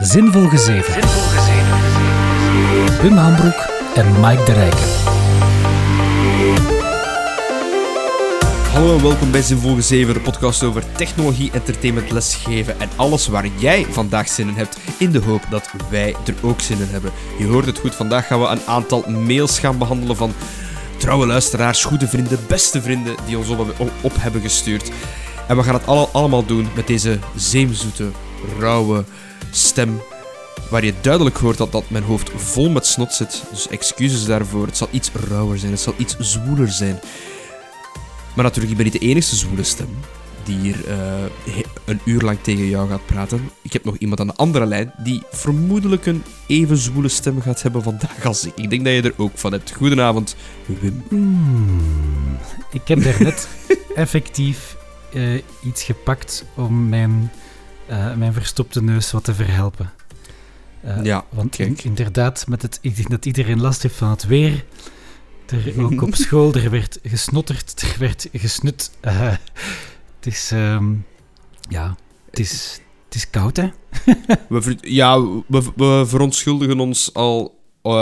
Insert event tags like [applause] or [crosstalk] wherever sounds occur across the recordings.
Zinvol Gezeven. Wim Hambroek en Mike de Rijken. Hallo en welkom bij Zinvol Gezeven, de podcast over technologie, entertainment, lesgeven en alles waar jij vandaag zin in hebt, in de hoop dat wij er ook zin in hebben. Je hoort het goed, vandaag gaan we een aantal mails gaan behandelen van trouwe luisteraars, goede vrienden, beste vrienden die ons op, hebben gestuurd. En we gaan het alle- allemaal doen met deze zeemzoete, rauwe stem. Waar je duidelijk hoort dat, dat mijn hoofd vol met snot zit. Dus excuses daarvoor. Het zal iets rauwer zijn, het zal iets zwoeler zijn. Maar natuurlijk, ik ben niet de enige zwoele stem die hier eh, een uur lang tegen jou gaat praten. Ik heb nog iemand aan de andere lijn die vermoedelijk een even zwoele stem gaat hebben vandaag als ik. Ik denk dat je er ook van hebt. Goedenavond, Wim. Hmm, ik heb daarnet [laughs] effectief eh, iets gepakt om mijn, eh, mijn verstopte neus wat te verhelpen. Eh, Ja, want in- inderdaad, met het, ik denk dat iedereen last heeft van het weer. Er, [laughs] ook op school, er werd gesnotterd, er werd gesnut. Eh, het is, ehm, ja, het is, het is koud, hè? We, ver- ja, we, we verontschuldigen ons al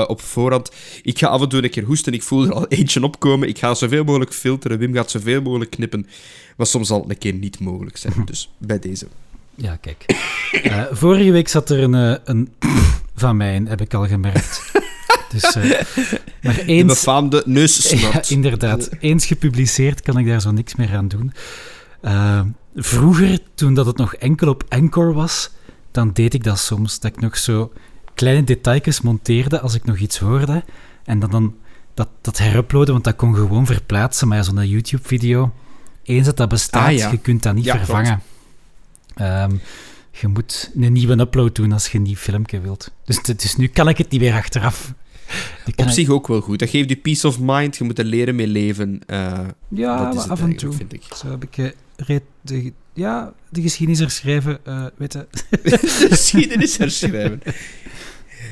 op voorhand. Ik ga af en toe een keer hoesten. Ik voel er al [laughs] eentje opkomen. Ik ga zoveel mogelijk filteren. Wim gaat zoveel mogelijk knippen. Maar soms het een keer niet mogelijk zijn. [laughs] Dus bij deze. Ja, kijk. [coughs] Eh, vorige week zat er een, eh, een [coughs] van mij in, heb ik al gemerkt. Dus, eh, maar [laughs] De eens, befaamde [laughs] ja, neussnort. inderdaad, eens gepubliceerd kan ik daar zo niks meer aan doen. Vroeger, toen dat het nog enkel op Anchor was, dan deed ik dat soms. Dat ik nog zo kleine detailjes monteerde als ik nog iets hoorde. En dan, dan dat, dat heruploaden, want dat kon gewoon verplaatsen. Maar ja, zo'n YouTube-video, eens dat dat bestaat, Ah, ja. je kunt dat niet Ja, klopt. Ehm, je moet een nieuwe upload doen als je een nieuw filmpje wilt. Dus, dus nu kan ik het niet meer achteraf. Op zich ook wel goed. Dat geeft je peace of mind. Je moet er leren mee leven. Eh, ja, dat is het af en toe. vind ik. Zo heb ik eh, reed de, ja, de geschiedenis herschrijven, eh weet je. [laughs] de geschiedenis herschrijven.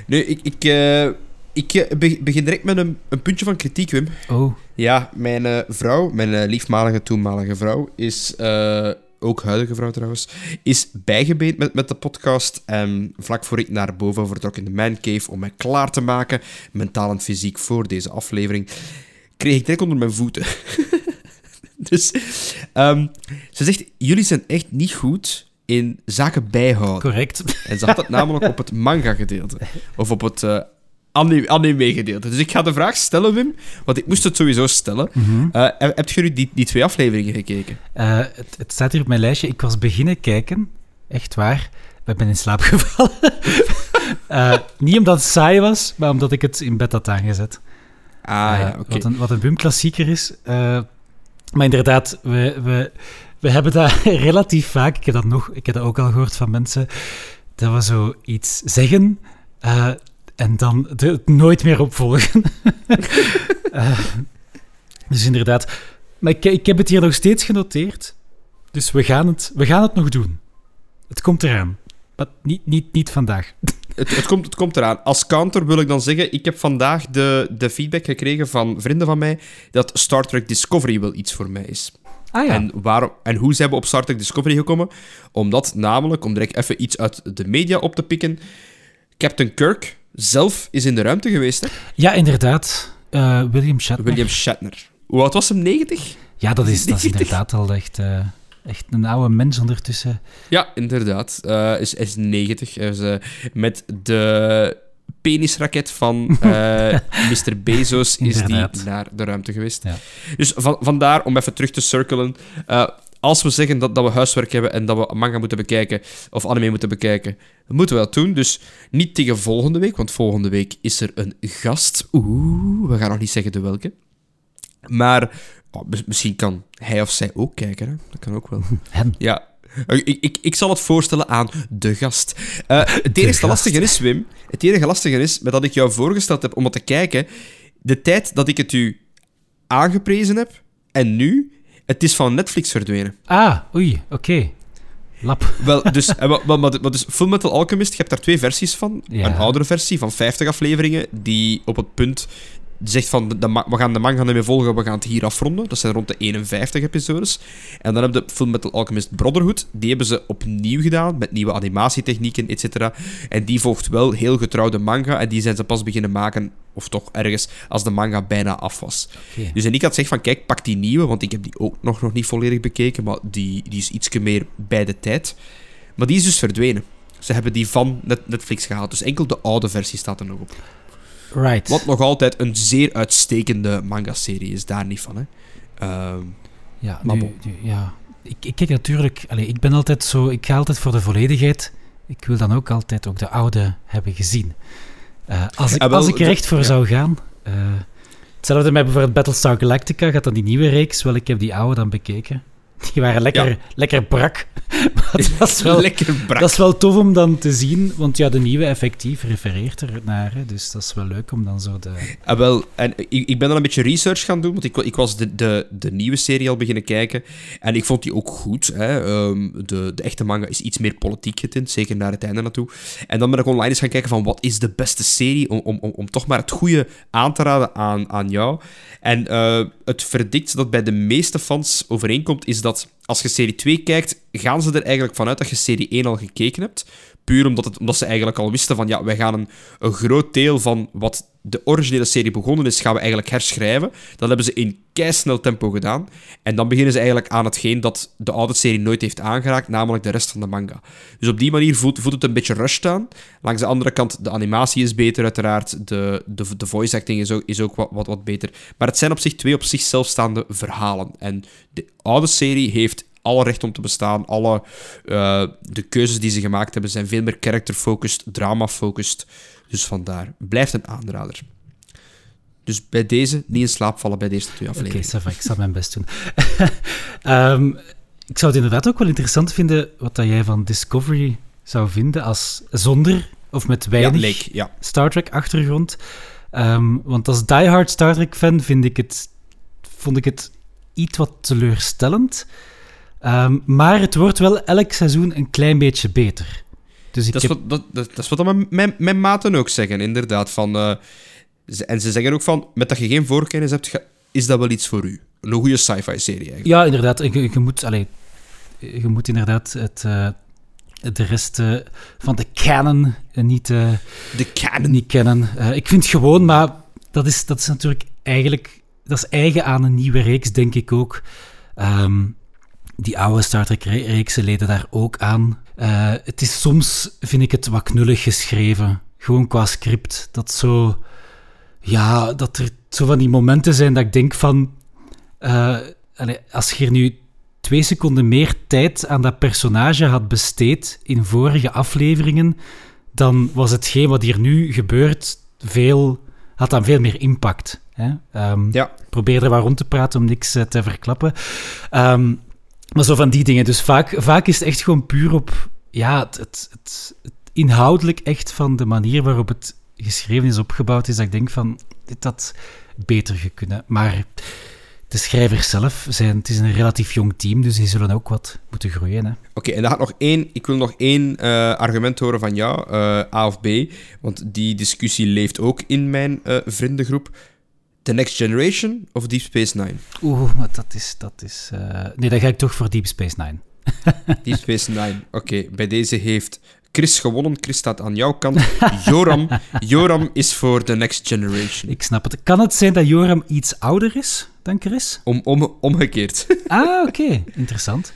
Nu, ik, ik, eh, ik eh, be- begin direct met een, een puntje van kritiek, Wim. Oh, Ja, mijn eh, vrouw, mijn eh, liefmalige toenmalige vrouw, is, eh, ook huidige vrouw trouwens, is bijgebeend met, met de podcast. En vlak voor ik naar boven vertrok in de mancave om mij klaar te maken, mentaal en fysiek, voor deze aflevering, kreeg ik direct onder mijn voeten. [laughs] dus ehm, ze zegt, jullie zijn echt niet goed in zaken bijhouden. correct. En ze had het [laughs] namelijk op het manga-gedeelte. Of op het eh, anime- anime-gedeelte. Dus ik ga de vraag stellen, Wim. Want ik moest het sowieso stellen. Mhm. Eh, heb die, die twee afleveringen gekeken? Eh, het, het staat hier op mijn lijstje. Ik was beginnen kijken. Echt waar. Ik ben in slaap [laughs] gevallen. Eh, niet omdat het saai was, maar omdat ik het in bed had aangezet. Ah ja, oké. wat, een, wat een Bum-klassieker is. Eh, maar inderdaad, we, we, we hebben dat [laughs] relatief vaak. Ik heb dat, nog, ik heb dat ook al gehoord van mensen. Dat we zo iets zeggen eh, en dan het nooit meer opvolgen. [laughs] Eh, dus inderdaad. Maar ik, ik heb het hier nog steeds genoteerd. Dus we gaan het, we gaan het nog doen. Het komt eraan. Maar niet, niet, niet vandaag. Het, het, komt, het komt eraan. Als counter wil ik dan zeggen, ik heb vandaag de, de feedback gekregen van vrienden van mij dat Star Trek Discovery wel iets voor mij is. Ah ja. En, waarom, en hoe zijn we op Star Trek Discovery gekomen? Omdat namelijk, om direct even iets uit de media op te pikken, Captain Kirk zelf is in de ruimte geweest, hè? Ja, inderdaad. Eh, William Shatner. William Shatner. Hoe oud was hem? 90? Ja, dat is, dat is 90. inderdaad al echt, eh, echt een oude mens ondertussen. Ja, inderdaad. Eh is, is 90. Hij is, met de penisraket van [laughs] Mr. Bezos is die naar de ruimte geweest. Ja. Dus van, vandaar, om even terug te cirkelen... als we zeggen dat, dat we huiswerk hebben en dat we manga moeten bekijken, of anime moeten bekijken, dan moeten we dat doen. Dus niet tegen volgende week, want volgende week is er een gast. Oeh, we gaan nog niet zeggen de welke. Maar oh, mis- misschien kan hij of zij ook kijken. Hè? Dat kan ook wel. [laughs] Hem. Ja. Eh, Ik, ik, ik zal het voorstellen aan de gast. Eh, het enige gast. lastige is, Wim, het enige lastige is, met dat ik jou voorgesteld heb om het te kijken, de tijd dat ik het u aangeprezen heb, en nu, het is van Netflix verdwenen. Ah, oei, oké. Lap. Wel, [laughs] dus, eh, maar, maar dus Full Metal Alchemist, je hebt daar twee versies van. Ja. Een oudere versie van 50 afleveringen, die op het punt zegt van, de, we gaan de manga niet meer volgen, we gaan het hier afronden. Dat zijn rond de 51 episodes. En dan heb je Full Metal Alchemist Brotherhood. Die hebben ze opnieuw gedaan, met nieuwe animatietechnieken, et cetera. En die volgt wel heel getrouw de manga. En die zijn ze pas beginnen maken, of toch ergens, als de manga bijna af was. Dus en ik had gezegd van, kijk, pak die nieuwe, want ik heb die ook nog, nog niet volledig bekeken, maar die, die is iets meer bij de tijd. Maar die is dus verdwenen. Ze hebben die van Netflix gehaald. Dus enkel de oude versie staat er nog op. Right. Wat nog altijd een zeer uitstekende manga-serie is, daar niet van. Hè. Uh, ja, nu, ja. Ik, ik kijk natuurlijk... Allez, ik ben altijd zo... Ik ga altijd voor de volledigheid. Ik wil dan ook altijd ook de oude hebben gezien. Uh, als, ik, ah, als ik er echt voor zou gaan... Uh, hetzelfde met bijvoorbeeld Battlestar Galactica. Gaat dan die nieuwe reeks? Wel, ik heb die oude dan bekeken. [laughs] Die waren lekker, lekker brak. [laughs] dat, is wel, lekker brak. dat is wel tof om dan te zien, want ja, de nieuwe effectief refereert er naar. Hè, dus dat is wel leuk om dan zo de... Ah, wel, en ik, ik ben dan een beetje research gaan doen, want ik, ik was de, de, de nieuwe serie al beginnen kijken. En ik vond die ook goed. Hè. Um, de, de echte manga is iets meer politiek getint, zeker naar het einde naartoe. En dan ben ik online eens gaan kijken van wat is de beste serie om, om, om, om toch maar het goede aan te raden aan, aan jou. En uh, het verdict dat bij de meeste fans overeenkomt, is dat als je serie 2 kijkt, gaan ze er eigenlijk vanuit dat je serie 1 al gekeken hebt. Puur omdat, het, omdat ze eigenlijk al wisten van, ja, wij gaan een, een groot deel van wat de originele serie begonnen is, gaan we eigenlijk herschrijven. Dat hebben ze in keisnel tempo gedaan. En dan beginnen ze eigenlijk aan hetgeen dat de oude serie nooit heeft aangeraakt, namelijk de rest van de manga. Dus op die manier voelt, voelt het een beetje rushed aan. Langs de andere kant, de animatie is beter uiteraard, de, de, de voice acting is ook, is ook wat, wat, wat beter. Maar het zijn op zich twee op zichzelf staande verhalen. En de oude serie heeft alle recht om te bestaan. Alle uh, de keuzes die ze gemaakt hebben zijn veel meer character-focused, drama-focused. Dus vandaar, blijft een aanrader. Dus bij deze niet in slaap vallen bij deze twee afleveringen. Oké, okay, ik zal mijn best doen. um, [laughs] ik zou het inderdaad ook wel interessant vinden wat dat jij van Discovery zou vinden als zonder of met weinig ja, ja. Star Trek achtergrond. Um, want als diehard Star Trek fan vind ik het, vond ik het iets wat teleurstellend. Um, maar het wordt wel elk seizoen een klein beetje beter. Dus ik dat, is wat, dat, dat, is wat mijn, mijn, maten ook zeggen, inderdaad. Van, uh, en ze zeggen ook van, met dat je geen voorkennis hebt, is dat wel iets voor u. Een goede sci-fi serie eigenlijk. Ja, inderdaad. Je, je, moet, allez, je moet inderdaad het, uh, de rest uh, van de canon niet, de canon. niet kennen. ik vind gewoon, maar dat is, dat is natuurlijk eigenlijk... Dat is eigen aan een nieuwe reeks, denk ik ook. Um, die oude Star Trek-reeksen leden daar ook aan. Uh, het is soms, vind ik het, wat knullig geschreven. Gewoon qua script. Dat zo... Ja, dat er zo van die momenten zijn dat ik denk van... Uh, als je nu twee seconden meer tijd aan dat personage had besteed in vorige afleveringen, dan was hetgeen wat hier nu gebeurt veel, had dan veel meer impact. Hè? Um, ja. Probeer er wat rond te praten om niks uh, te verklappen. Um, maar zo van die dingen. Dus vaak, vaak is het echt gewoon puur op ja, het, het, het, inhoudelijk echt van de manier waarop het geschreven is, opgebouwd is, dat ik denk van, dit had beter kunnen. Maar de schrijvers zelf zijn, het is een relatief jong team, dus die zullen ook wat moeten groeien. Oké, en dan gaat nog één, ik wil nog één uh, argument horen van jou, uh, A of B, want die discussie leeft ook in mijn uh, vriendengroep. The Next Generation of Deep Space Nine? Oeh, maar dat is... Dat is uh... Nee, dan ga ik toch voor Deep Space Nine. [laughs] Deep Space Nine. Oké, bij deze heeft Chris gewonnen. Chris staat aan jouw kant. [laughs] Joram, Joram is voor The Next Generation. Ik snap het. Kan het zijn dat Joram iets ouder is dan Chris? Om, om, omgekeerd. Ah, oké. Interessant.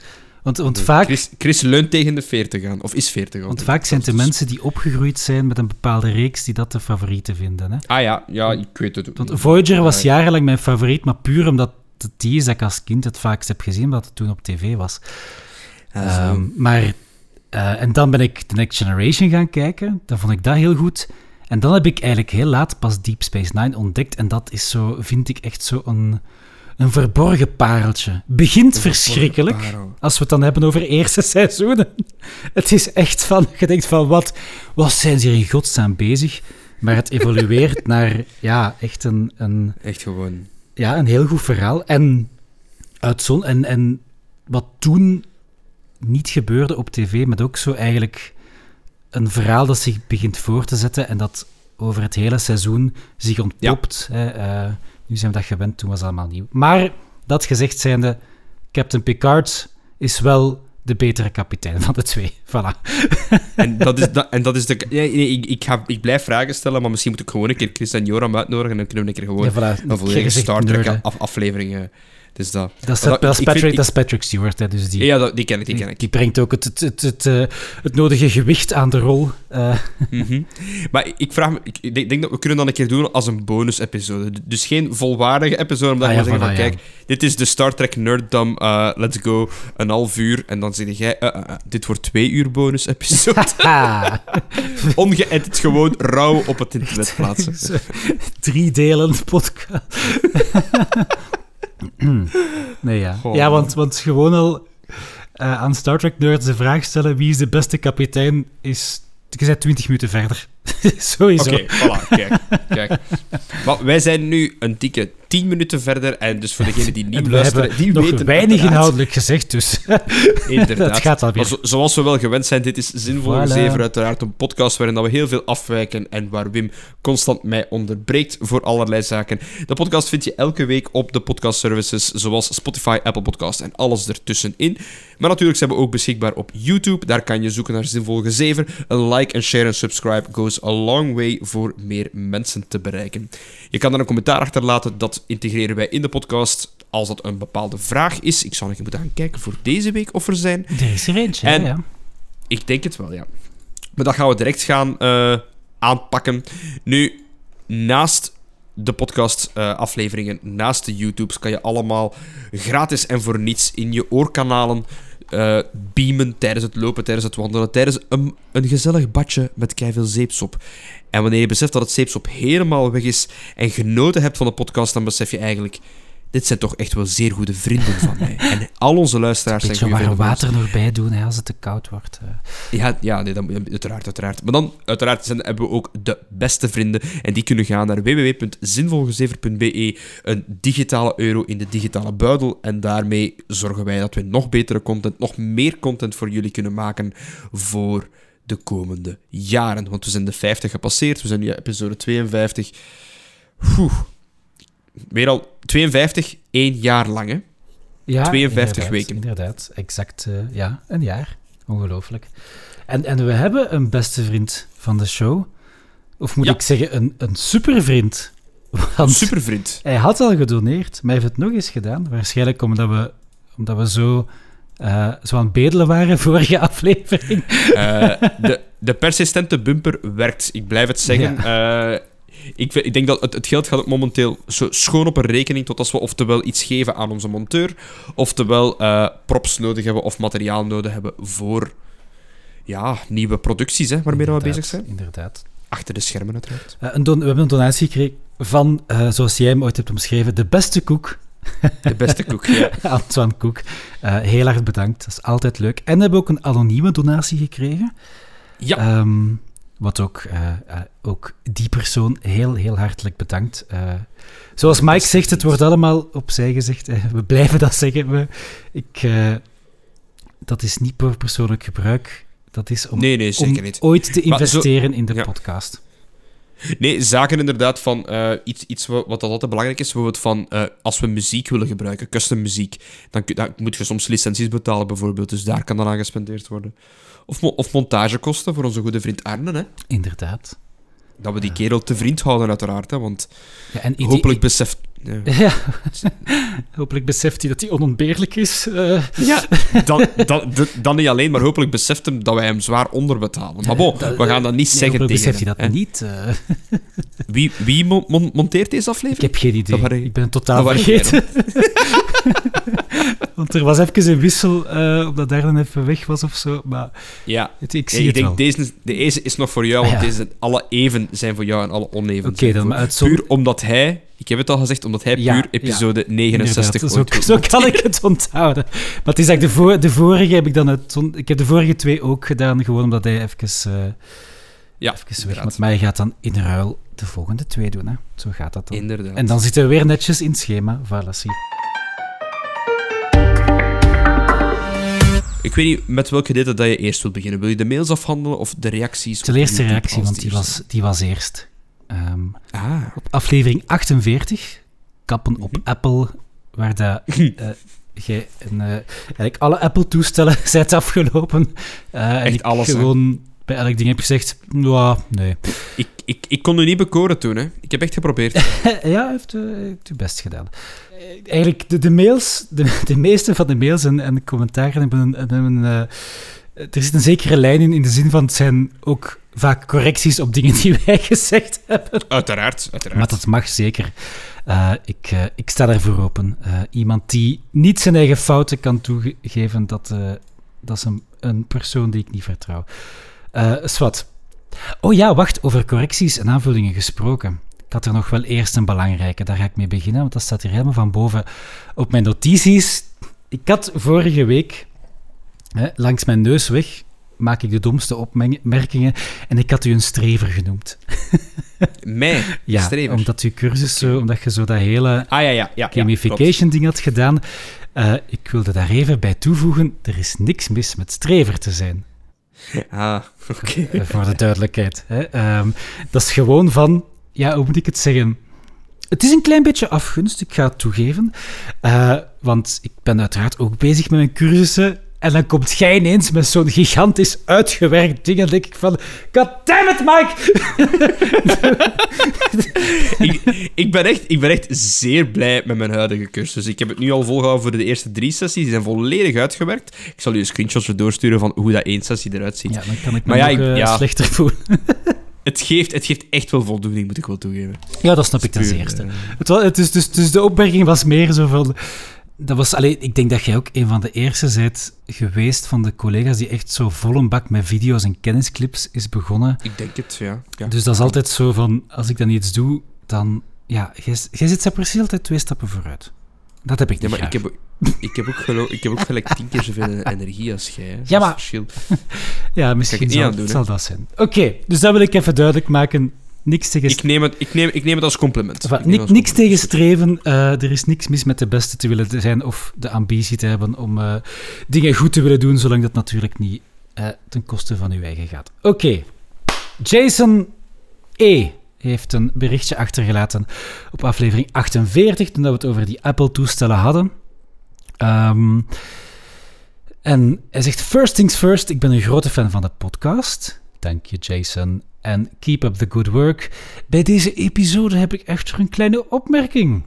Want, want vaak... Chris, Chris leunt tegen de 40 aan, of is 40 Want vaak zijn het de mensen die opgegroeid zijn met een bepaalde reeks die dat de favoriete vinden. Hè? Ah ja, ja, ik weet het ook. Want Voyager was jarenlang mijn favoriet, maar puur omdat het die is dat ik als kind het vaakst heb gezien, omdat het toen op tv was. Ehm, maar, uh, en dan ben ik The Next Generation gaan kijken, dan vond ik dat heel goed. En dan heb ik eigenlijk heel laat pas Deep Space Nine ontdekt. En dat is zo, vind ik echt zo een een verborgen pareltje. Begint verschrikkelijk, als we het dan hebben over eerste [laughs] seizoenen. Het is echt van, [laughs] je denkt van, wat, wat zijn ze hier in godsnaam bezig? Maar het evolueert [laughs] naar, ja, echt een... een echt gewoon... Ja, een heel goed verhaal. En, uit zon, en, en wat toen niet gebeurde op tv, maar ook zo eigenlijk een verhaal dat zich begint voor te zetten en dat over het hele seizoen zich ontpopt. Hè, eh, nu zijn we dat gewend, toen was het allemaal nieuw. Maar dat gezegd zijnde, Captain Picard is wel de betere kapitein van de twee. [laughs] Voilà. En dat is, dat, en dat is de... Nee, nee, ik, ik, ga, ik blijf vragen stellen, maar misschien moet ik gewoon een keer Chris en Joram uitnodigen en dan kunnen we een keer gewoon Ja, voilà. een volledige Star Trek af, aflevering... dus dat... Dat is, dat, Patrick, vind- ik- dat is Patrick Stewart, hè, dus die, Ja, dat, die ken ik, die ken ik. die brengt ook het, het, het, het, eh, het nodige gewicht aan de rol. Eh, Mhm. Maar ik vraag me, ik denk, denk dat we kunnen dat een keer doen als een bonus-episode. Dus geen volwaardige episode, omdat Ah, we ja, zeggen van, ja. kijk, dit is de Star Trek nerddom, eh, let's go, een half uur. En dan zeg jij, dit wordt twee uur bonus-episode. [laughs] [laughs] Ongeëdit gewoon rauw op het internet [laughs] plaatsen. Drie delen podcast. [clears throat] nee, ja. Goh. Ja, want, want gewoon al eh, aan Star Trek nerds de vraag stellen wie is de beste kapitein is... Je bent 20 minuten verder. [laughs] Sowieso. Oké, voilà, kijk. kijk. [laughs] Maar wij zijn nu een dikke 10 minuten verder. En dus voor degenen die niet we luisteren, die nog weten weinig uiteraard- inhoudelijk gezegd, dus [laughs] Inderdaad. het gaat alweer. Maar zo- zoals we wel gewend zijn, dit is Zinvol Voilà. Zever, uiteraard een podcast waarin dat we heel veel afwijken en waar Wim constant mij onderbreekt voor allerlei zaken. De podcast vind je elke week op de podcastservices zoals Spotify, Apple Podcast en alles ertussenin. Maar natuurlijk zijn we ook beschikbaar op YouTube. Daar kan je zoeken naar Zinvolge Zever. Een like, en share en subscribe goes a long way voor meer mensen te bereiken. Je kan daar een commentaar achterlaten, dat integreren wij in de podcast als dat een bepaalde vraag is. Ik zou nog even moeten gaan kijken voor deze week of er zijn. Hè, En- ja. Ik denk het wel, ja. Maar dat gaan we direct gaan eh, aanpakken. Nu, naast de podcast-afleveringen, naast de YouTubes, kan je allemaal gratis en voor niets in je oorkanalen eh, beamen tijdens het lopen, tijdens het wandelen, tijdens een, een gezellig badje met keiveel zeepsop. En wanneer je beseft dat het zeepsop helemaal weg is en genoten hebt van de podcast, dan besef je eigenlijk... Dit zijn toch echt wel zeer goede vrienden van mij. En al onze luisteraars zijn goede vrienden ons. water nog bij doen hè, als het te koud wordt. eh. Ja, ja nee, dan, uiteraard, uiteraard. Maar dan, uiteraard, zijn, hebben we ook de beste vrienden. En die kunnen gaan naar www.zinvolgezever.be. Een digitale euro in de digitale buidel. En daarmee zorgen wij dat we nog betere content, nog meer content voor jullie kunnen maken voor de komende jaren. Want we zijn de 50 gepasseerd. We zijn nu episode 52. Oeh. Weer al 52, één jaar lang, hè? Ja, 52 inderdaad, weken. Inderdaad, exact. eh, ja, een jaar. Ongelooflijk. En, en we hebben een beste vriend van de show. Of moet Ja. ik zeggen, een, een supervriend. Want Supervriend. hij had al gedoneerd, maar hij heeft het nog eens gedaan. Waarschijnlijk omdat we, omdat we zo, eh, zo aan het bedelen waren [laughs] vorige aflevering. Eh, de, de persistente bumper werkt. Ik blijf het zeggen. Eh, ik, ik denk dat het, het geld gaat ook momenteel zo schoon op een rekening tot als we oftewel iets geven aan onze monteur, oftewel eh, props nodig hebben of materiaal nodig hebben voor ja, nieuwe producties hè, waarmee we bezig zijn. Inderdaad. Achter de schermen uiteraard. Eh, een don- we hebben een donatie gekregen van, eh, zoals jij hem ooit hebt omschreven, de beste koek. De beste koek. Ja. [laughs] Antoine Koek. Heel erg bedankt, dat is altijd leuk. En we hebben ook een anonieme donatie gekregen. Ja. Ehm, wat ook, eh, eh, ook die persoon heel, heel hartelijk bedankt. Eh, zoals Mike zegt, het wordt allemaal opzij gezegd. We blijven dat zeggen. We, ik, dat is niet voor persoonlijk gebruik. Dat is om, Nee, nee, zeker om niet. ooit te zo- investeren in de ja. podcast. Nee, zaken inderdaad van iets, iets wat, wat altijd belangrijk is. Bijvoorbeeld van als we muziek willen gebruiken, custom muziek, dan, dan moet je soms licenties betalen bijvoorbeeld. Dus daar kan dan aan gespendeerd worden. Of, mo- of montagekosten voor onze goede vriend Arne. Hè? Inderdaad. Dat we die kerel te vriend houden, uiteraard. Hè? Want Ja, en hopelijk beseft. Ja. Ja, [laughs] hopelijk beseft hij dat hij onontbeerlijk is. eh. Ja, dan, dan, dan niet alleen, maar hopelijk beseft hem dat wij hem zwaar onderbetalen. Maar bon, Dat- we gaan dat niet nee, zeggen tegen beseft hij dat hè. niet. eh. [laughs] Wie, wie mon- mon- monteert deze ik aflevering? heb geen idee. Dat waren- ik ben het totaal dat vergeten. [laughs] Want er was even een wissel, eh omdat Darren even weg was of zo. Maar Ja, het, ik Ja, zie ik het denk, wel. deze, deze is nog voor jou, want Ah, ja. deze, alle even zijn voor jou en alle oneven Oké, zijn dan voor- maar Puur omdat hij, ik heb het al gezegd, omdat hij Ja, puur ja. episode 69 Inderdaad, ooit zo, zo kan ik het onthouden. Maar het is eigenlijk de, voor, de vorige heb ik dan uit, ik heb de vorige twee ook gedaan, gewoon omdat hij even, eh Ja, even weg. Maar hij gaat dan in ruil de volgende twee doen. Hè. Zo gaat dat dan. Inderdaad. En dan zitten we weer netjes in het schema. Voilà, zie. Ik weet niet met welke data dat je eerst wilt beginnen. Wil je de mails afhandelen of de reacties? De eerste reactie, want die was, die was eerst. Ehm, Ah. op aflevering 48, Kappen op Mhm. Apple, waar dat, [laughs] eh, jij eh, eigenlijk alle Apple-toestellen [laughs] zijn afgelopen. Eh, en ik alles, hè? gewoon bij elk ding heb gezegd, ja, nee. Ik, ik, ik kon u niet bekoren toen, hè. Ik heb echt geprobeerd. [laughs] ja, heeft, heeft uw best gedaan. Eigenlijk, de, de mails, de, de meeste van de mails en, en de commentaren hebben een... hebben een, er zit een zekere lijn in, in de zin van het zijn ook vaak correcties op dingen die [laughs] wij gezegd hebben. Uiteraard, uiteraard. Maar dat mag zeker. Eh, ik, eh, ik sta daarvoor open. Eh, iemand die niet zijn eigen fouten kan toegeven, dat, dat is een, een persoon die ik niet vertrouw. Swat. Oh ja, wacht, over correcties en aanvullingen gesproken. Ik had er nog wel eerst een belangrijke, daar ga ik mee beginnen, want dat staat hier helemaal van boven op mijn notities. Ik had vorige week, hè, langs mijn neus weg, maak ik de domste opmerkingen en ik had u een strever genoemd. [laughs] Mij, [laughs] Ja, strever. omdat je cursus zo, omdat je zo dat hele Ah ja, ja, ja. gamification ding had gedaan. Eh, ik wilde daar even bij toevoegen, er is niks mis met strever te zijn. Ah, [laughs] oké. eh, voor de duidelijkheid. Hè. Ehm, dat is gewoon van, ja, hoe moet ik het zeggen? Het is een klein beetje afgunst, ik ga het toegeven. Eh, want ik ben uiteraard ook bezig met mijn cursussen. En dan komt jij ineens met zo'n gigantisch uitgewerkt ding. En denk ik van, God damn it, Mike! [laughs] ik, ik, ben echt, ik ben echt zeer blij met mijn huidige cursus. Ik heb het nu al volgehouden voor de eerste drie sessies. Die zijn volledig uitgewerkt. Ik zal u screenshots weer doorsturen van hoe dat één sessie eruit ziet. Ja, dan kan ik me Maar ja, eh, ja. slechter voelen. [laughs] Het, geeft, het geeft echt wel voldoening, moet ik wel toegeven. Ja, dat snap ik ten eerste. eh, Het was, het is, dus, dus de opmerking was meer zo van... Dat was, alleen, ik denk dat jij ook een van de eerste bent geweest van de collega's die echt zo vol een bak met video's en kennisclips is begonnen. ik denk het, ja. ja. Dus dat is altijd zo van, als ik dan iets doe, dan... Ja, jij, zit precies altijd twee stappen vooruit. Dat heb ik Ja, niet maar ik heb, ook- ik, heb ook gelo- ik heb ook gelijk tien keer zoveel [laughs] energie als jij. Ja, maar- verschil. [laughs] Ja, misschien zal, doen, zal dat zijn. Oké, dus dat wil ik even duidelijk maken. Niks tegen Ik neem, het, ik, neem, ik neem het als compliment. Enfin, niks tegen streven. eh, er is niks mis met de beste te willen zijn of de ambitie te hebben om eh, dingen goed te willen doen, zolang dat natuurlijk niet eh, ten koste van uw eigen gaat. Oké. Jason E. heeft een berichtje achtergelaten op aflevering 48, toen dat we het over die Apple-toestellen hadden. Ehm, en hij zegt, first things first, ik ben een grote fan van de podcast. Dank je, Jason. En keep up the good work. Bij deze episode heb ik echter een kleine opmerking.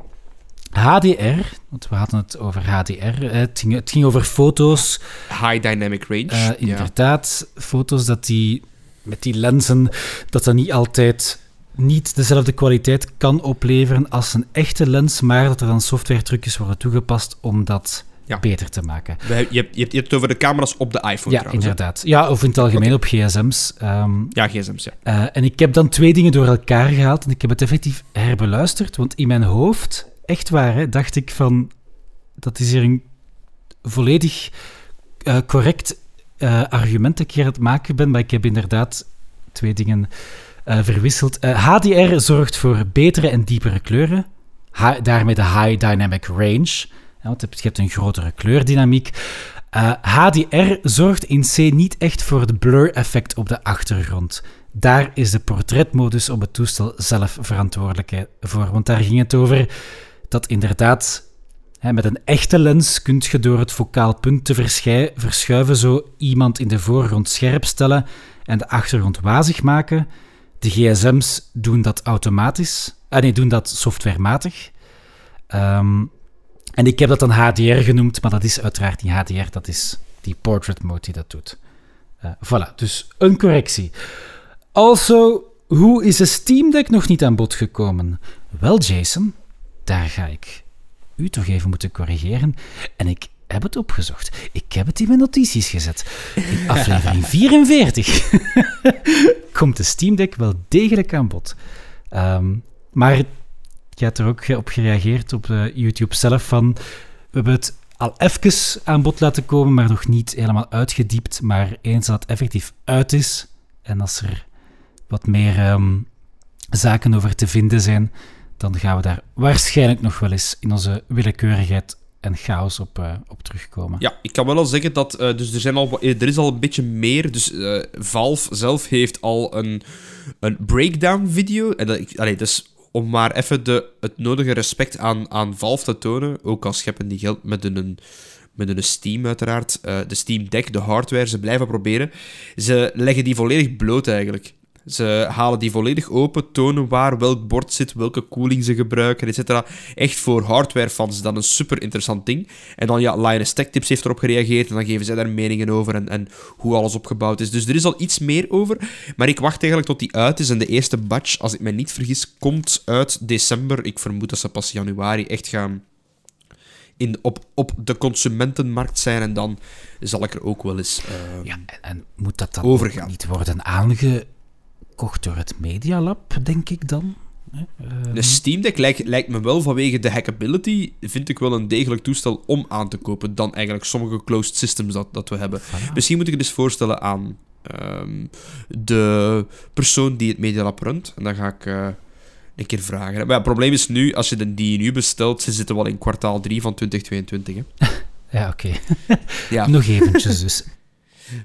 HDR, want we hadden het over HDR, eh, het ging, het ging over foto's. High dynamic range. Eh, inderdaad, foto's dat die met die lenzen, dat dat niet altijd niet dezelfde kwaliteit kan opleveren als een echte lens, maar dat er dan software-trucjes worden toegepast om dat Ja. beter te maken. Je, hebt, je hebt het over de camera's op de iPhone ja, trouwens. hè? inderdaad. Ja, of in het algemeen op gsm's. ehm, Ja, gsm's, ja. eh, en ik heb dan twee dingen door elkaar gehaald en ik heb het effectief herbeluisterd, want in mijn hoofd, echt waar, hè, dacht ik van, dat is hier een volledig eh, correct eh, argument dat ik hier aan het maken ben, maar ik heb inderdaad twee dingen verwisseld. HDR zorgt voor betere en diepere kleuren, Ha- daarmee de high dynamic range, want je hebt- een grotere kleurdynamiek. Eh, HDR zorgt in C niet echt voor de blur-effect op de achtergrond. Daar is de portretmodus op het toestel zelf verantwoordelijk voor. Want daar ging het over dat inderdaad hè, met een echte lens kun je door het focaal punt te verschuiven zo iemand in de voorgrond scherp stellen en de achtergrond wazig maken. De gsm's doen dat automatisch. Ah, nee, doen dat softwarematig. Ehm, en ik heb dat dan HDR genoemd, maar dat is uiteraard niet HDR, dat is die portrait mode die dat doet. Eh, voilà, dus een correctie. Also, hoe is de Steam Deck nog niet aan bod gekomen? Wel, Jason, daar ga ik u toch even moeten corrigeren. En ik heb het opgezocht. Ik heb het in mijn notities gezet. In [laughs] aflevering 44 [laughs] komt de Steam Deck wel degelijk aan bod. Ehm, maar je hebt er ook op gereageerd op eh, YouTube zelf van... We hebben het al even aan bod laten komen, maar nog niet helemaal uitgediept. Maar eens dat het effectief uit is en als er wat meer ehm, zaken over te vinden zijn, dan gaan we daar waarschijnlijk nog wel eens in onze willekeurigheid en chaos op, uh, op terugkomen. Ja, ik kan wel al zeggen dat uh, dus er, zijn al, er is al een beetje meer. Dus Valve zelf heeft al een, een breakdown-video. En dat, om maar even de, het nodige respect aan, aan Valve te tonen, ook al scheppen die geld met een, met een Steam uiteraard, de Steam Deck, de hardware, ze blijven proberen. Ze leggen die volledig bloot eigenlijk. Ze halen die volledig open, tonen waar welk bord zit, welke koeling ze gebruiken, etc. Echt voor hardwarefans is dat een super interessant ding. En dan, ja, Linus Tech Tips heeft erop gereageerd en dan geven zij daar meningen over en, en hoe alles opgebouwd is. Dus er is al iets meer over, maar ik wacht eigenlijk tot die uit is. En de eerste batch, als ik me niet vergis, komt uit december. Ik vermoed dat ze pas januari echt gaan in, op, op de consumentenmarkt zijn. En dan zal ik er ook wel eens uh, ja, en, en, moet dat dan overgaan. niet worden aange gekocht door het Media Lab, denk ik dan. Uh, de Steam Deck lijkt, lijkt me wel vanwege de hackability, vind ik wel een degelijk toestel om aan te kopen dan eigenlijk sommige closed systems dat, dat we hebben. Misschien moet ik het eens voorstellen aan um, de persoon die het Media Lab runt. En dan ga ik uh, een keer vragen. Maar ja, het probleem is nu, als je de, die nu bestelt, ze zitten wel in kwartaal 3 van 2022. Hè? [laughs] ja, oké. ja. [laughs] Nog eventjes dus.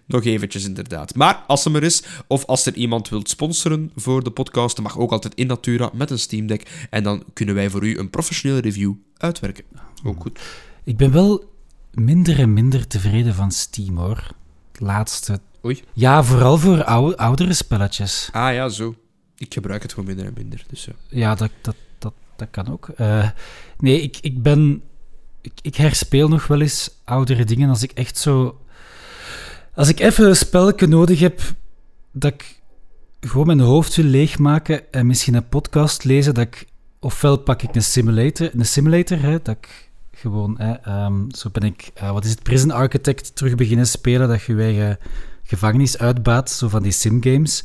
Nog eventjes, inderdaad. Maar als er is, of als er iemand wilt sponsoren voor de podcast, dan mag ook altijd in Natura met een Steam Deck. En dan kunnen wij voor u een professionele review uitwerken. Ook goed. Ik ben wel minder en minder tevreden van Steam, hoor. Laatste. Oei. Ja, vooral voor oude, oudere spelletjes. Ah ja, zo. Ik gebruik het gewoon minder en minder. Dus, ja, ja dat, dat, dat, dat kan ook. Uh, nee, ik, ik ben... Ik, ik herspeel nog wel eens oudere dingen als ik echt zo als ik even een spelletje nodig heb dat ik gewoon mijn hoofd wil leegmaken en misschien een podcast lezen, dat ik, ofwel pak ik een simulator, een simulator hè, dat ik gewoon, hè, ehm, zo ben ik, uh, wat is het, Prison Architect terug beginnen spelen, dat je je eigen gevangenis uitbaat, zo van die simgames.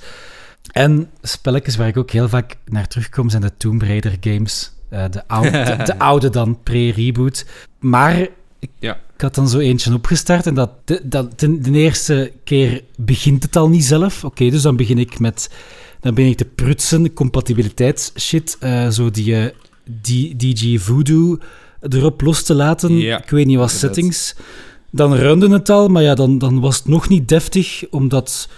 En spelletjes waar ik ook heel vaak naar terugkom zijn de Tomb Raider games. Uh, de, oude, [laughs] de, oude dan, pre-reboot. Maar ik, ja. Ik had dan zo eentje opgestart en dat, de, dat, de, de eerste keer begint het al niet zelf. Oké, dus dan begin ik met... Dan ben ik te prutsen, compatibiliteitsshit, uh, zo die, uh, die DG Voodoo erop los te laten. Ja, ik weet niet wat settings. Dan runde het al, maar ja, dan, dan was het nog niet deftig, omdat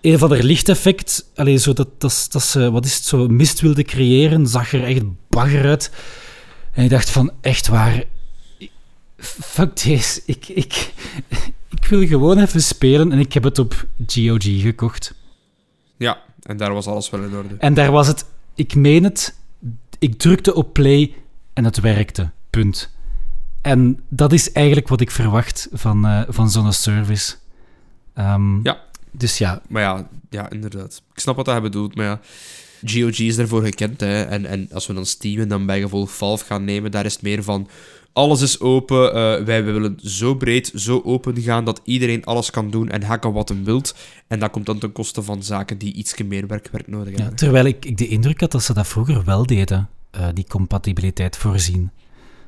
een van de lichteffect, alleen zo dat, dat, dat ze, wat is het, zo mist wilde creëren, zag er echt bagger uit. En ik dacht van, echt waar, fuck deze. Ik, ik, ik wil gewoon even spelen en ik heb het op GOG gekocht. Ja, en daar was alles wel in orde. En daar was het, ik meen het, ik drukte op play en het werkte. Punt. En dat is eigenlijk wat ik verwacht van, uh, van zo'n service. Um, ja. Dus ja. Maar ja, ja, inderdaad. Ik snap wat hij bedoelt, maar ja. GOG is daarvoor gekend, hè. En, en als we dan Steam en dan bijgevolg Valve gaan nemen, daar is het meer van alles is open. Uh, wij willen zo breed, zo open gaan dat iedereen alles kan doen en hacken wat hem wilt. En dat komt dan ten koste van zaken die iets meer werkwerk nodig hebben. Ja, terwijl ik, ik de indruk had dat ze dat vroeger wel deden, uh, die compatibiliteit voorzien.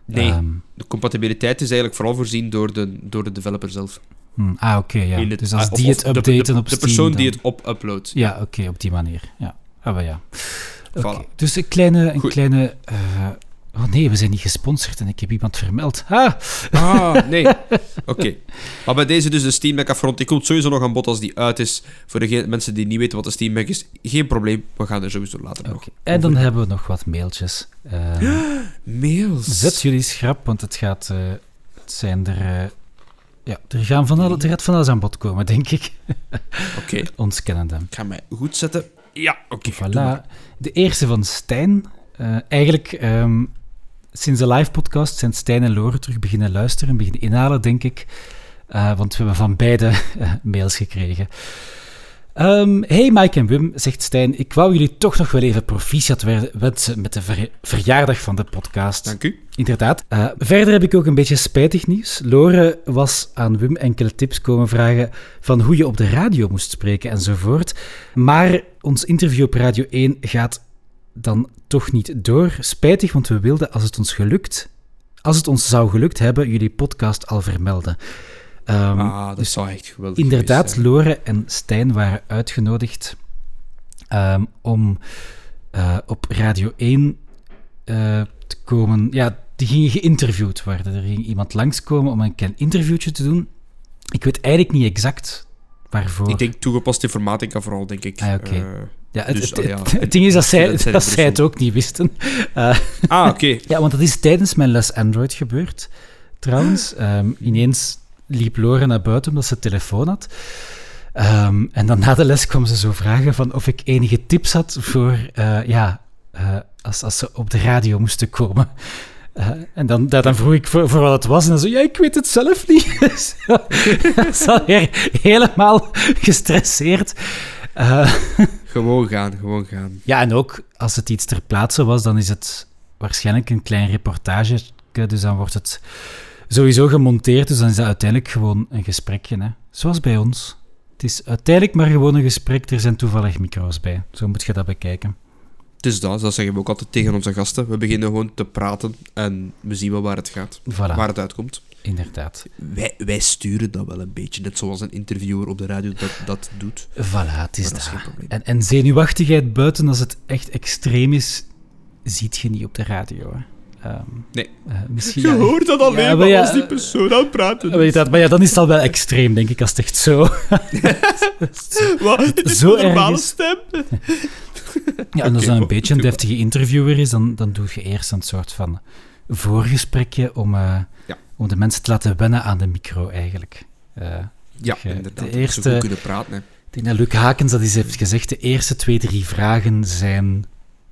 Nee, um, de compatibiliteit is eigenlijk vooral voorzien door de, door de developer zelf. Hmm, ah, oké, ja. dus als die het updaten de, de, op Steam... De persoon die het op uploadt. Ja, oké, okay, op die manier. Ja, ah, maar ja. Okay. Voilà. Dus een kleine, een kleine uh, Oh nee, we zijn niet gesponsord en ik heb iemand vermeld. Ah, ah [laughs] nee. Oké. Maar bij deze dus de Steam Deck afrond. Die komt sowieso nog aan bod als die uit is. Voor de mensen die niet weten wat de Steam Deck is, geen probleem. We gaan er sowieso later okay. nog En dan hebben we nog wat mailtjes. Uh, [gasps] Mails? Zet jullie schrap, want het gaat... Uh, het zijn er... Uh, ja, er, gaan van alles, er gaat van alles aan bod komen, denk ik. [laughs] Oké. Ons kennen hem. Ik ga mij goed zetten. Ja, oké. Voilà. De eerste van Stijn. eigenlijk... Um, sinds de live podcast zijn Stijn en Lore terug beginnen luisteren en beginnen inhalen, denk ik. Uh, want we hebben van beide uh, mails gekregen. Um, hey Mike en Wim, zegt Stijn. Ik wou jullie toch nog wel even proficiat wensen met de ver verjaardag van de podcast. Dank u. Inderdaad. Uh, verder heb ik ook een beetje spijtig nieuws. Lore was aan Wim enkele tips komen vragen van hoe je op de radio moest spreken enzovoort. Maar ons interview op Radio 1 gaat dan toch niet door. Spijtig, want we wilden, als het ons gelukt, als het ons zou gelukt hebben, jullie podcast al vermelden. Um, ah, dat dus zou echt geweldig Inderdaad, Lore en Stijn waren uitgenodigd um, om uh, op Radio 1 uh, eh, te komen. Ja, die gingen geïnterviewd worden. Er ging iemand langskomen om een klein interviewtje te doen. Ik weet eigenlijk niet exact waarvoor. Ik denk toegepast informatica vooral, denk ik. Ah, oké. Eh, ja, het, dus, het, ah, ja, het- het ding is dat zij, dat zij het ook niet wisten. Eh, ah, oké. [laughs] ja, want dat is tijdens mijn les Android gebeurd. Trouwens, Ehm, ineens liep Lore naar buiten omdat ze telefoon had. Ehm, en dan na de les kwam ze zo vragen van of ik enige tips had voor, eh, ja, eh, als, als ze op de radio moesten komen. En dan, dan vroeg ik voor, voor wat het was. En dan zo, ja, ik weet het zelf niet. [laughs] Weer helemaal gestresseerd. [laughs] Gewoon gaan, gewoon gaan. ja, en ook als het iets ter plaatse was, dan is het waarschijnlijk een klein reportage. Dus dan wordt het sowieso gemonteerd. Dus dan is dat uiteindelijk gewoon een gesprekje. Hè. Zoals bij ons. Het is uiteindelijk maar gewoon een gesprek. Er zijn toevallig micro's bij. Zo moet je dat bekijken. Het is dat, dat zeggen we ook altijd tegen onze gasten. We beginnen gewoon te praten en we zien wel waar het gaat. Voilà, Waar het uitkomt. Inderdaad. Wij, wij sturen dat wel een beetje, net zoals een interviewer op de radio dat, dat doet. Voilà, het is dat dat. is. En, en zenuwachtigheid buiten, als het echt extreem is, ziet je niet op de radio. Hè. Ehm, Nee. eh, misschien, Je ja, hoort dat alleen Ja, maar maar ja, als die persoon aan het praten Weet dat, maar ja, dan is het al wel extreem, denk ik, als het echt zo... [laughs] Wat? Is Zo een normale stem. Ja, en als dat een beetje een deftige interviewer is, dan, dan doe je eerst een soort van voorgesprekje om, eh, Ja. Om de mensen te laten wennen aan de micro, eigenlijk. Eh, Ja, inderdaad. de eerste- goed kunnen praten. Hè. ik denk dat Luc Hakens dat eens heeft gezegd, de eerste twee, drie vragen zijn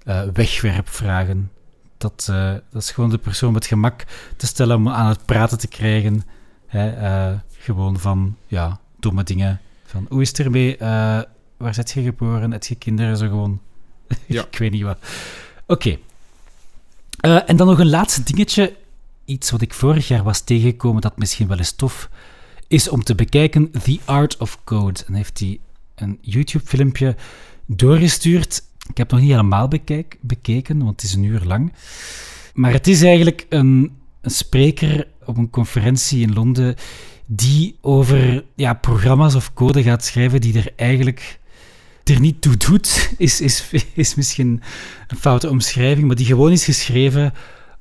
eh, wegwerpvragen. Dat, eh, dat is gewoon de persoon met gemak te stellen om aan het praten te krijgen. Hè, gewoon van, ja, domme dingen. Van, hoe is het ermee? Waar zit je geboren? Heb je kinderen? Zo gewoon. [laughs] Ja. ik weet niet wat. Oké. En dan nog een laatste dingetje. Iets wat ik vorig jaar was tegengekomen dat misschien wel eens tof is om te bekijken. The Art of Code. En heeft hij een YouTube-filmpje doorgestuurd. Ik heb het nog niet helemaal bekeken, want het is een uur lang. Maar het is eigenlijk een, een spreker op een conferentie in Londen die over ja, programma's of code gaat schrijven die er eigenlijk er niet toe doet, [laughs] is, is, is misschien een foute omschrijving, maar die gewoon is geschreven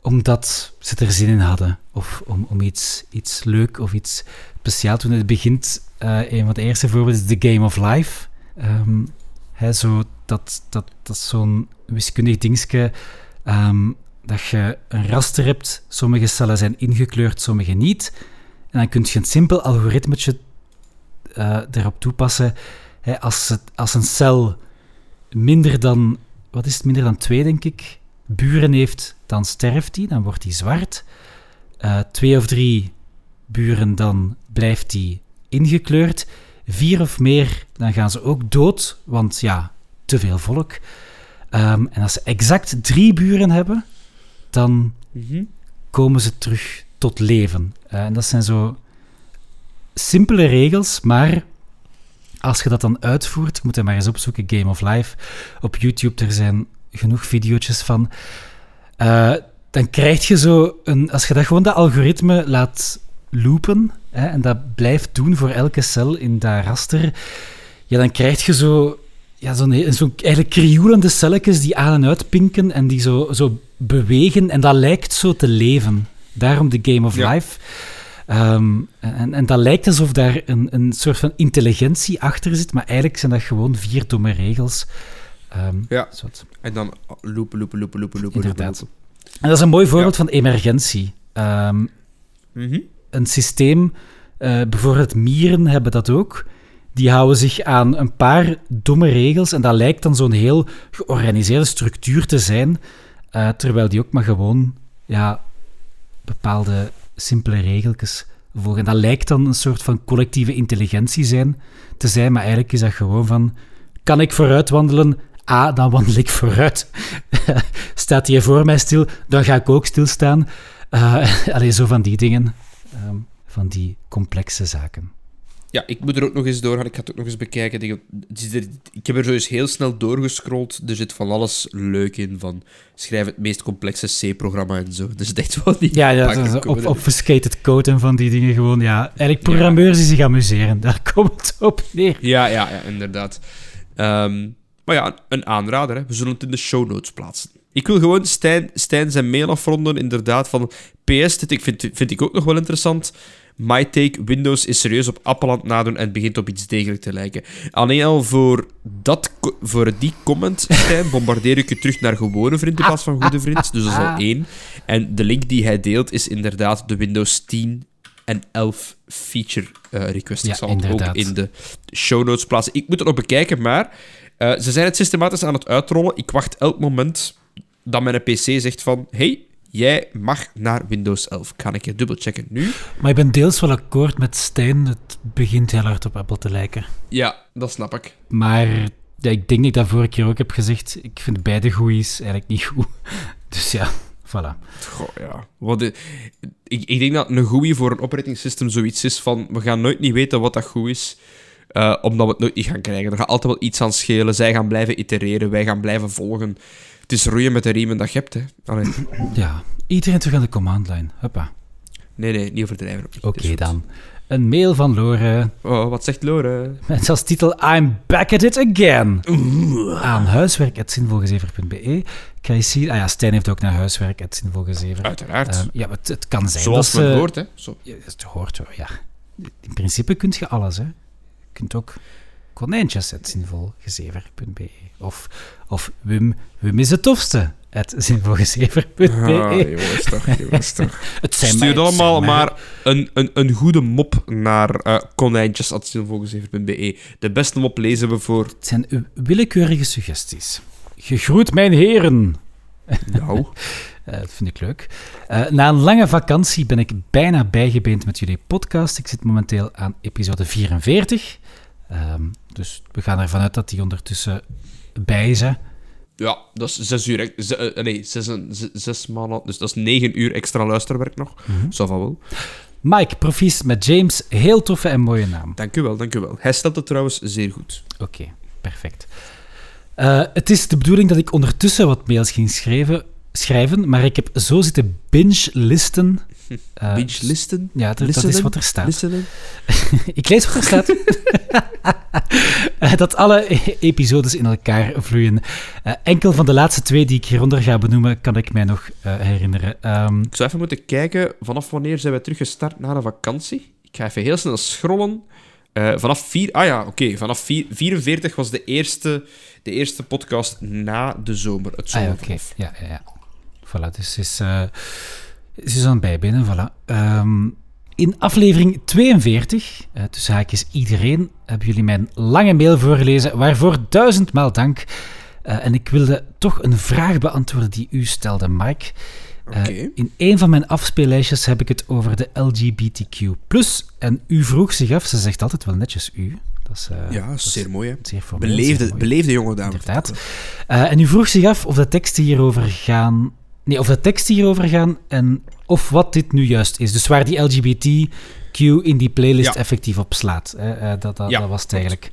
omdat ze er zin in hadden. Of om, om iets, iets leuk of iets speciaal te doen. Het begint, eh, een van de eerste voorbeelden is The Game of Life. Ehm, hè, zo, dat, dat, dat is zo'n wiskundig dingetje ehm, dat je een raster hebt. Sommige cellen zijn ingekleurd, sommige niet. En dan kun je een simpel algoritmetje eh, erop toepassen. Hè, als, het, als een cel minder dan, wat is het, minder dan twee, denk ik, buren heeft, dan sterft die, dan wordt die zwart. Eh, twee of drie buren, dan blijft die ingekleurd. Vier of meer, dan gaan ze ook dood, want ja, te veel volk. Ehm, en als ze exact drie buren hebben, dan Mhm. komen ze terug tot leven. Eh, en dat zijn zo simpele regels, maar als je dat dan uitvoert, moet je maar eens opzoeken, Game of Life, op YouTube, er zijn genoeg video's van, eh, dan krijg je zo een... Als je dat gewoon dat algoritme laat loopen, hè, en dat blijft doen voor elke cel in dat raster, ja, dan krijg je zo... Ja, zo'n zo eigenlijk krioelende celletjes die aan en uit pinken en die zo, zo bewegen en dat lijkt zo te leven. Daarom de Game of Ja. Life. Ehm, en, en dat lijkt alsof daar een, een soort van intelligentie achter zit, maar eigenlijk zijn dat gewoon vier domme regels. Ehm, Ja. En dan lopen, lopen, lopen, lopen, lopen, Inderdaad. lopen. En dat is een mooi voorbeeld van emergentie. Ehm, Mhm. een systeem, eh, bijvoorbeeld mieren hebben dat ook. Die houden zich aan een paar domme regels en dat lijkt dan zo'n heel georganiseerde structuur te zijn, eh, terwijl die ook maar gewoon ja, bepaalde simpele regeltjes volgen. En dat lijkt dan een soort van collectieve intelligentie zijn, te zijn, maar eigenlijk is dat gewoon van, kan ik vooruit wandelen? Ah, dan wandel ik vooruit. [laughs] Staat hij voor mij stil, dan ga ik ook stilstaan. Uh, [laughs] allee, zo van die dingen. Ehm, van die complexe zaken. Ja, ik moet er ook nog eens doorgaan. Ik ga het ook nog eens bekijken. Ik, heb er zo eens heel snel doorgescrolld. Er zit van alles leuk in. Van schrijf het meest complexe C-programma en zo. Dus echt wel niet. Ja, ja pakken dat is op, code. obfuscated code en van die dingen gewoon. Ja, eigenlijk programmeurs die zich amuseren. Daar [laughs] komt het op neer. Ja, ja, ja, inderdaad. Ehm, Maar ja, een aanrader. Hè. We zullen het in de show notes plaatsen. Ik wil gewoon Stijn, Stijn zijn mail afronden, inderdaad, van PS, dit ik vind, vind ik ook nog wel interessant. My take, Windows is serieus op Appeland nadoen en het begint op iets degelijk te lijken. Alleen al voor, dat, voor die comment, [laughs] Stijn, bombardeer ik je terug naar gewone vriend in plaats van goede vriend. Dus dat is al één. En de link die hij deelt is inderdaad de Windows 10 en 11 feature uh, request. Ja, ik zal het ook in de show notes plaatsen. Ik moet het nog bekijken, maar uh, ze zijn het systematisch aan het uitrollen. Ik wacht elk moment dat mijn PC zegt van... Hey, jij mag naar Windows 11. Kan ik je dubbelchecken nu? Maar ik ben deels wel akkoord met Stijn. Het begint heel hard op Apple te lijken. Ja, dat snap ik. Maar ja, ik denk dat ik dat vorige keer ook heb gezegd. Ik vind beide GUI's eigenlijk niet goed. [laughs] Dus ja, voilà. Goh, ja. Wat de, ik, ik denk dat een GUI voor een operating system zoiets is van... We gaan nooit niet weten wat dat goed is... Uh, omdat we het nooit niet gaan krijgen. Er gaat altijd wel iets aan schelen. Zij gaan blijven itereren. Wij gaan blijven volgen. Het is roeien met de riemen dat je hebt, hè. Allee. Ja, iedereen terug aan de command line. Huppa. Nee, nee, niet overdrijven. Oké okay, dan. Een mail van Lore. Oh, wat zegt Lore? Met als titel I'm back at it again. Oeh. Aan huiswerk.zinvolgezever.be. Zien... Ah ja, Stijn heeft ook naar huiswerk.zinvolgezever. Uiteraard. Uh, ja, het, het, kan zijn Zoals dat ze... hoort, hè. Zo. Ja, het hoort wel, ja. In principe kun je alles, hè. Je kunt ook konijntjes.zinvolgezever.be of, of Wim, Wim is het tofste zinvolgezever.be. Ah, jongens toch, jongens [laughs] toch. het zijn Stuur mij, allemaal maar een, een, een goede mop naar uh, konijntjes.zinvolgezever.be. De beste mop lezen we voor... Het zijn willekeurige suggesties. Gegroet mijn heren. Nou. [laughs] Uh, dat vind ik leuk. Uh, na een lange vakantie ben ik bijna bijgebeend met jullie podcast. Ik zit momenteel aan episode 44. Um, dus we gaan ervan uit dat die ondertussen bij is. Hè. Ja, dat is zes uur... Z uh, nee, zes, zes, zes maanden... Dus dat is negen uur extra luisterwerk nog. Mm -hmm. Zo van wel. Mike, profies met James. Heel toffe en mooie naam. Dank u wel, dank u wel. Hij stelt het trouwens zeer goed. Oké, okay, perfect. Uh, het is de bedoeling dat ik ondertussen wat mails ging schrijven, schrijven maar ik heb zo zitten binge-listen. Uh, [laughs] binge-listen? Ja, dat, dat is wat er staat. [laughs] [laughs] Ik lees wat er staat. dat alle episodes in elkaar vloeien. Uh, enkel van de laatste twee die ik hieronder ga benoemen, kan ik mij nog uh, herinneren. Um, ik zou even moeten kijken, vanaf wanneer zijn wij teruggestart na de vakantie? Ik ga even heel snel scrollen. Uh, vanaf vier, ah ja, oké. Okay. Vanaf vier, 44 was de eerste, de eerste podcast na de zomer. Het ah, ja, oké. Okay. Ja, ja, ja. Voilà, dus is, uh, is aan het bijbinnen. Voilà. Um, in aflevering 42, uh, tussen haakjes iedereen, hebben jullie mijn lange mail voorgelezen, waarvoor duizendmaal dank. Uh, en ik wilde toch een vraag beantwoorden die u stelde, Mike. Okay. Uh, in een van mijn afspeellijstjes heb ik het over de LGBTQ+. En u vroeg zich af, ze zegt altijd wel netjes u. Dat is, uh, ja, dat is zeer mooi, hè? Zeer formeel, beleefde, zeer mooi. beleefde jonge dame. Inderdaad. En u vroeg zich af of de teksten hierover gaan... Nee, of de teksten hierover gaan en of wat dit nu juist is. Dus waar die LGBTQ in die playlist Ja. effectief op slaat. Hè? Uh, dat, dat, Ja, dat was het eigenlijk.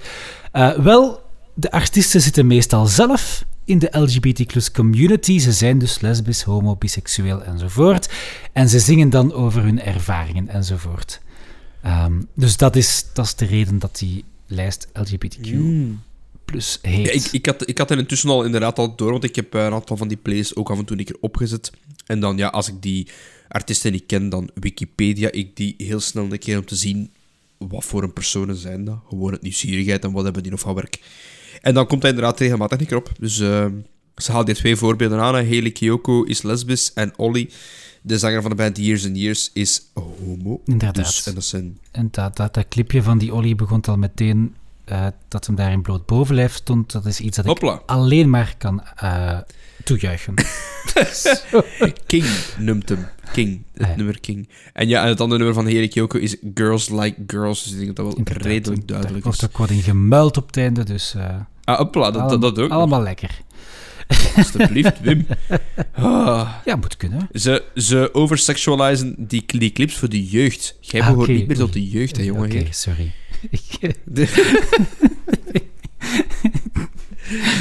Uh, wel, de artiesten zitten meestal zelf in de LGBT community. Ze zijn dus lesbisch, homo, biseksueel enzovoort. En ze zingen dan over hun ervaringen enzovoort. Um, dus dat is, dat is de reden dat die lijst LGBTQ Mm. Plus heet. Ja, ik, ik, had, ik had er intussen al inderdaad al door, want ik heb eh, een aantal van die plays ook af en toe een keer opgezet. En dan, ja, als ik die artiesten niet ken, dan Wikipedia ik die heel snel een keer om te zien wat voor een personen zijn dat. Gewoon het nieuwsgierigheid en wat hebben die nog van werk. En dan komt hij inderdaad regelmatig een keer op. Dus eh, ze haalt die twee voorbeelden aan. hè. Hayley Kiyoko is lesbisch en Ollie, de zanger van de band Years and Years, is homo. Inderdaad. Dus, en dat zijn... En dat, dat, dat clipje van die Ollie begon al meteen uh, dat hem daar in bloot bovenlijf stond. Dat is iets dat ik alleen maar kan uh, toejuichen. [laughs] King noemt hem. King. Het Ah, ja. nummer King. En ja, en het andere nummer van Hayley Kiyoko is Girls Like Girls. Dus ik denk dat dat wel Inderdaad, redelijk Daar duidelijk wordt is. ook wat in gemuild op het einde, dus uh, Ah, hopla, dat, dat, dat ook. nog. allemaal lekker. Alsjeblieft, Wim. [laughs] Ah, Ja, moet kunnen. ze, ze oversexualizen die, die clips voor de jeugd. Jij Ah, behoort niet meer tot de jeugd, hè, jongen. Oké, sorry. [laughs]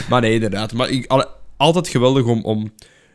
Maar nee, inderdaad. Maar ik, altijd geweldig om, om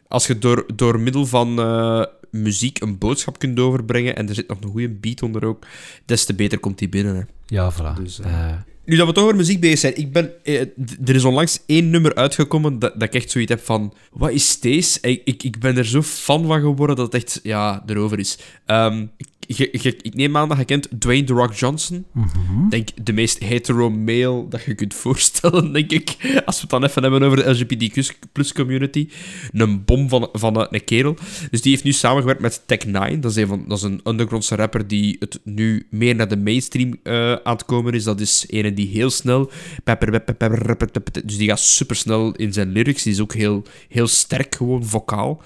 als je door, door middel van eh, muziek een boodschap kunt overbrengen en er zit nog een goede beat onder ook, des te beter komt die binnen. Hè. ja, voilà. Dus, eh, Eh, Nu dat we toch over muziek bezig zijn, ik ben, eh, er is onlangs één nummer uitgekomen dat, dat ik echt zoiets heb van, wat is deze? Ik, ik, ik ben er zo fan van geworden dat het echt, ja, erover is. Ehm, je- je- ik neem aan dat je kent Dwayne The Rock Johnson. Mhm. denk de meest hetero male dat je kunt voorstellen, denk ik. Als we het dan even hebben over de LGBTQ plus community. Een bom van, van een, een kerel. Dus die heeft nu samengewerkt met Tech9. Dat is een, van, dat is een undergroundse rapper die het nu meer naar de mainstream eh, aan het komen is. Dat is een die heel snel... pepper, pepper, pepper, pepper, pepper, Dus die gaat supersnel in zijn lyrics. Die is ook heel, heel sterk, gewoon vocaal.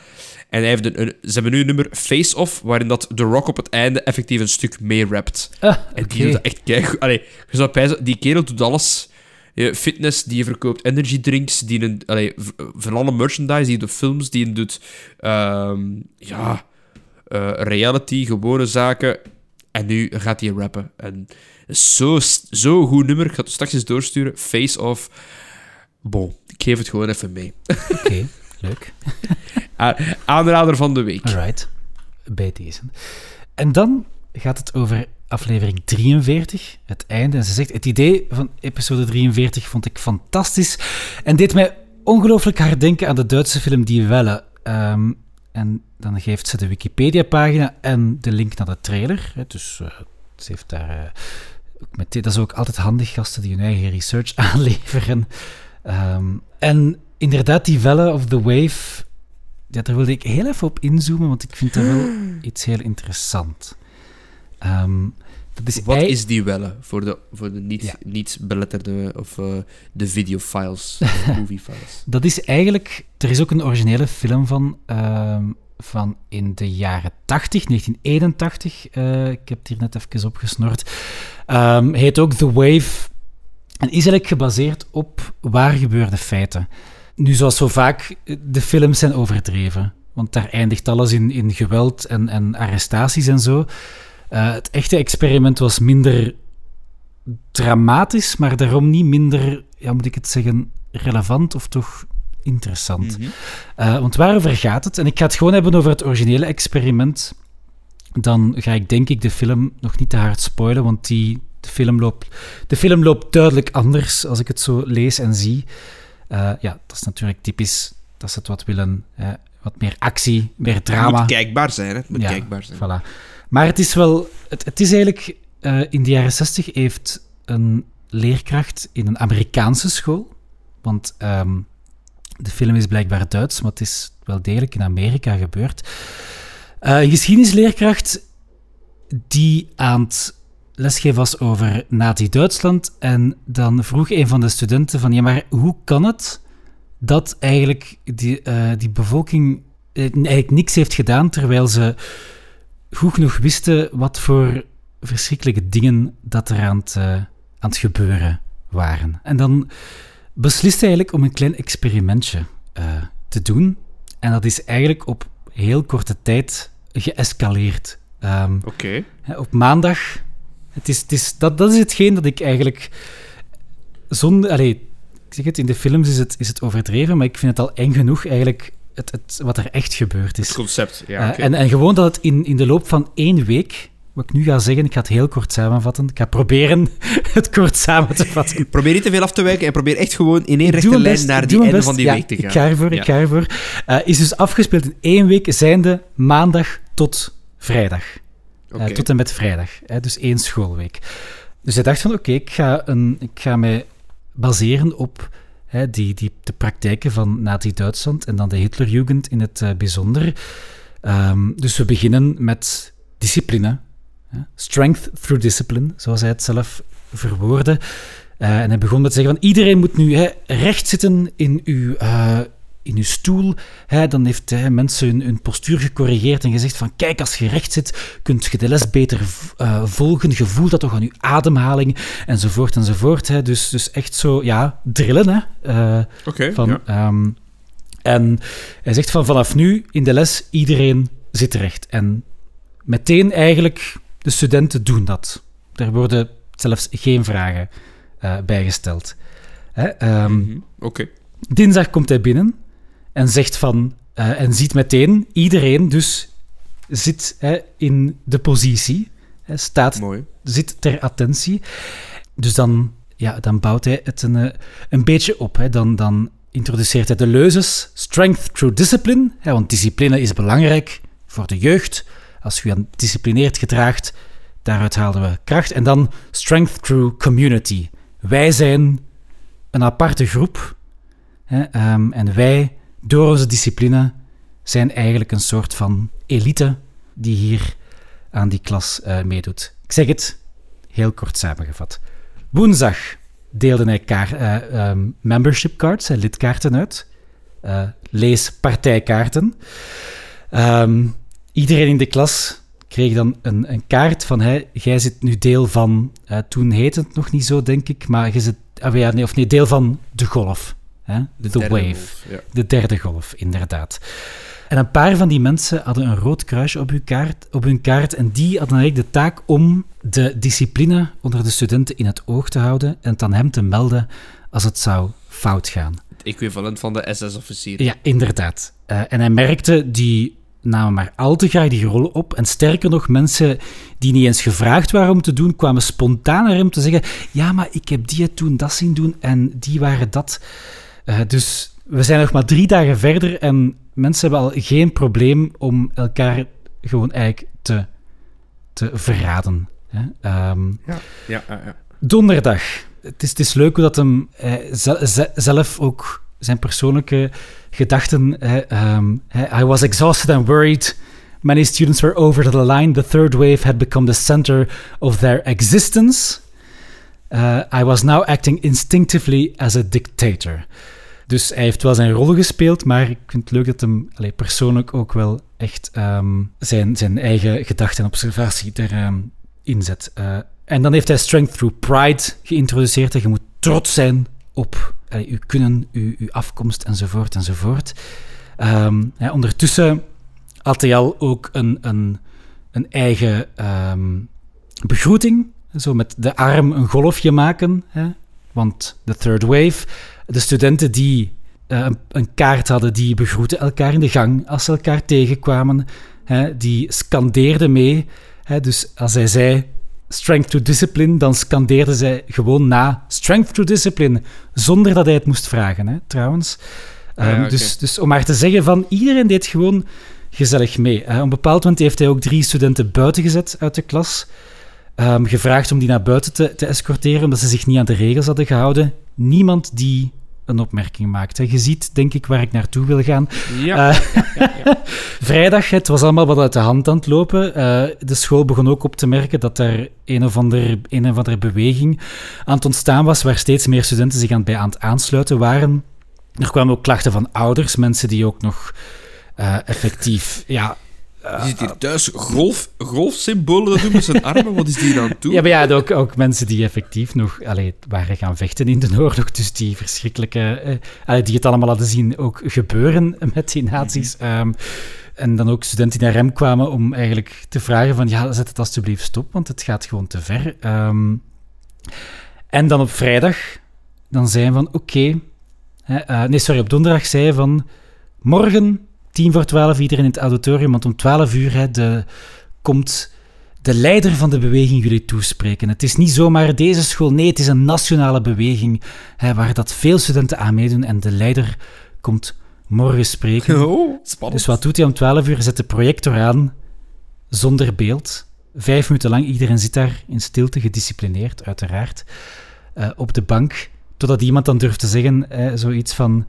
En hij heeft een, een- ze hebben nu een nummer Face Off, waarin dat The Rock op het einde effectief een stuk mee rapt. Ah, En die doet dat echt kijk. Allee, je zou pijzen, die kerel doet alles. Eh, Fitness, die verkoopt energy drinks, die een, allee, v- van alle merchandise, die doet films, die doet ehm, ja, eh, reality, gewone zaken. En nu gaat hij rappen. En zo, zo goed nummer. Ik ga het straks eens doorsturen. Face Off. Bon, ik geef het gewoon even mee. Oké, [laughs] leuk. A- [laughs] Aanrader van de week. Alright, bij deze. En dan gaat het over aflevering 43, het einde. En ze zegt, het idee van episode 43 vond ik fantastisch en deed mij ongelooflijk hard denken aan de Duitse film Die Welle. Ehm, en dan geeft ze de Wikipedia-pagina en de link naar de trailer. Dus eh, ze heeft daar... eh, ook met, dat is ook altijd handig, gasten die hun eigen research [laughs] aanleveren. Ehm, en inderdaad, Die Welle of The Wave ja, daar wilde ik heel even op inzoomen, want ik vind dat wel iets heel interessant. Ehm, dat is Wat ei- is die welle voor de, voor de niet, Ja. niet beletterde of eh, de videofiles, [laughs] de moviefiles? Dat is eigenlijk... Er is ook een originele film van, ehm, van in de jaren 80, 1981. eh, ik heb het hier net even opgesnord. Ehm heet ook The Wave. En is eigenlijk gebaseerd op waar gebeurde feiten. Nu, zoals zo vaak, de films zijn overdreven. Want daar eindigt alles in, in geweld en, en arrestaties en zo. Eh, het echte experiment was minder dramatisch, maar daarom niet minder, ja, moet ik het zeggen, relevant of toch interessant. Mhm. Eh, want waarover gaat het? En ik ga het gewoon hebben over het originele experiment. Dan ga ik denk ik de film nog niet te hard spoilen, want die, de, film loopt, de film loopt duidelijk anders als ik het zo lees en zie. Eh, ja, dat is natuurlijk typisch dat ze het wat willen. hè, wat meer actie, meer Het drama. moet kijkbaar zijn, hè? Het moet Ja, kijkbaar zijn. Voilà. Maar het is wel... Het, het is eigenlijk... eh, in de jaren 60 heeft een leerkracht in een Amerikaanse school... Want ehm, de film is blijkbaar Duits, maar het is wel degelijk in Amerika gebeurd. Eh, een geschiedenisleerkracht die aan het lesgeven was over Nazi-Duitsland. En dan vroeg een van de studenten van... Ja, maar hoe kan het dat eigenlijk die, eh, die bevolking eh, eigenlijk niks heeft gedaan, terwijl ze goed genoeg wisten wat voor verschrikkelijke dingen dat er aan het, eh, aan het gebeuren waren. En dan besliste hij eigenlijk om een klein experimentje te doen. En dat is eigenlijk op heel korte tijd geëscaleerd. Ehm, Oké. Op maandag. Het is, het is, dat, dat is hetgeen dat ik eigenlijk. Zonder. Allee, ik zeg het, in de films is het, is het overdreven, maar ik vind het al eng genoeg eigenlijk. Het, het, wat er echt gebeurd is. Het concept, ja. Eh, en, en gewoon dat het in, in de loop van één week. Wat ik nu ga zeggen, ik ga het heel kort samenvatten. Ik ga proberen [laughs] het kort samen te vatten. Probeer niet te veel af te wijken en probeer echt gewoon in één rechte lijn best, naar die einde van die Ja, week te gaan. Ik ga ervoor, Ja. ik ga ervoor. Eh, is dus afgespeeld in één week, zijnde maandag tot vrijdag. Eh, tot en met vrijdag. Dus één schoolweek. Dus hij dacht van, oké, ik, ga ik ga mij baseren op hè, die, die, de praktijken van Nazi-Duitsland en dan de Hitlerjugend in het eh, bijzonder. Ehm, dus we beginnen met discipline. hè. Strength through discipline, zoals hij het zelf verwoordde. Eh, en hij begon met zeggen van, iedereen moet nu hè, recht zitten in uw... in uw stoel, hè, dan heeft hè, mensen hun, hun postuur gecorrigeerd en gezegd van kijk, als je recht zit, kunt je de les beter eh, volgen, je voelt dat toch aan je ademhaling, enzovoort, enzovoort. Hè. Dus, dus echt zo, ja, drillen, hè. eh, Oké, van, ja. ehm, en hij zegt van vanaf nu in de les, iedereen zit recht. En meteen eigenlijk, de studenten doen dat. Er worden zelfs geen vragen eh bijgesteld. Hè, ehm, Mhm. Oké. Dinsdag komt hij binnen en zegt van... eh, en ziet meteen, iedereen dus zit hè, in de positie, hè, staat, Mooi. zit ter attentie. Dus dan ja, dan bouwt hij het een, eh, een beetje op. Hè. Dan, dan introduceert hij de leuzes strength through discipline, hè, want discipline is belangrijk voor de jeugd. Als je je disciplineerd gedraagt, daaruit halen we kracht. En dan strength through community. Wij zijn een aparte groep hè, ehm, en wij, door onze discipline, zijn eigenlijk een soort van elite die hier aan die klas uh, meedoet. Ik zeg het heel kort samengevat. Woensdag deelde hij kaart, uh, um, membership cards, lidkaarten uit. Uh, lees partijkaarten. Um, iedereen in de klas kreeg dan een, een kaart van hey, jij zit nu deel van, toen heette het nog niet zo, denk ik, maar je zit, uh, ja, nee, of nee, deel van de golf. Hè? De, de wave. Golf, ja. De derde golf, inderdaad. En een paar van die mensen hadden een rood kruisje op hun kaart, op hun kaart en die hadden eigenlijk de taak om de discipline onder de studenten in het oog te houden en het aan hem te melden als het zou fout gaan. Het equivalent van de SS-officier. Ja, inderdaad. Uh, en hij merkte, die namen maar al te graag die rol op. En sterker nog, mensen die niet eens gevraagd waren om te doen, kwamen spontaan naar hem te zeggen: Ja, maar ik heb die toen dat zien doen en die waren dat. Uh, dus we zijn nog maar drie dagen verder en mensen hebben al geen probleem om elkaar gewoon eigenlijk te, te verraden. Hè? Um, ja. Ja, ja, Donderdag. Het is, het is leuk hoe dat hem eh, zelf ook zijn persoonlijke gedachten. um, I was exhausted and worried. Many students were over the line. The third wave had become the center of their existence. Uh, I was now acting instinctively as a dictator. Dus hij heeft wel zijn rol gespeeld, maar ik vind het leuk dat hem persoonlijk ook wel echt um, zijn, zijn eigen gedachten en observatie erin um, inzet. Uh, en dan heeft hij Strength Through Pride geïntroduceerd. En je moet trots zijn op allez, uw kunnen, uw, uw afkomst enzovoort enzovoort. Ja, ondertussen had hij al ook een, een, een eigen begroeting. Zo met de arm een golfje maken. Hè? Want de third wave de studenten die uh, een, kaart hadden, die begroeten elkaar in de gang als ze elkaar tegenkwamen. Hè, die scandeerden mee. Hè, dus als hij zei strength to discipline, dan scandeerden zij gewoon na strength to discipline, zonder dat hij het moest vragen, hè, trouwens. Um, ja, okay. dus, dus om maar te zeggen van, iedereen deed gewoon gezellig mee. Hè. Op een bepaald moment heeft hij ook drie studenten buiten gezet uit de klas. Um, gevraagd om die naar buiten te, te escorteren, omdat ze zich niet aan de regels hadden gehouden. Niemand die een opmerking maakt. Je ziet, denk ik, waar ik naartoe wil gaan. Ja. Uh, ja, ja, [laughs] Vrijdag, het was allemaal wat uit de hand aan het lopen. Uh, de school begon ook op te merken dat er een of, ander, een of andere beweging aan het ontstaan was, waar steeds meer studenten zich aan, bij aan het aansluiten waren. Er kwamen ook klachten van ouders, mensen die ook nog uh, effectief ja, je zit hier thuis golf, golfsymbolen doen met zijn armen. Wat is die dan toe? Ja, maar ja, ook, ook mensen die effectief nog allee, waren gaan vechten in de oorlog. Dus die verschrikkelijke... Eh, die het allemaal hadden zien ook gebeuren met die nazi's. Um, en dan ook studenten die naar hem kwamen om eigenlijk te vragen van... Ja, zet het alsjeblieft stop, want het gaat gewoon te ver. Um, en dan op vrijdag, dan zei hij van... Oké... Okay, uh, nee, sorry, op donderdag zei hij van... Morgen tien voor twaalf iedereen in het auditorium, want om twaalf uur hè, de, komt de leider van de beweging jullie toespreken. Het is niet zomaar deze school, nee, het is een nationale beweging hè, waar dat veel studenten aan meedoen en de leider komt morgen spreken. [laughs] Oh, spannend. Dus wat doet hij om twaalf uur? Zet de projector aan, zonder beeld. Vijf minuten lang, iedereen zit daar in stilte, gedisciplineerd, uiteraard, uh, op de bank. Totdat iemand dan durft te zeggen, uh, zoiets van,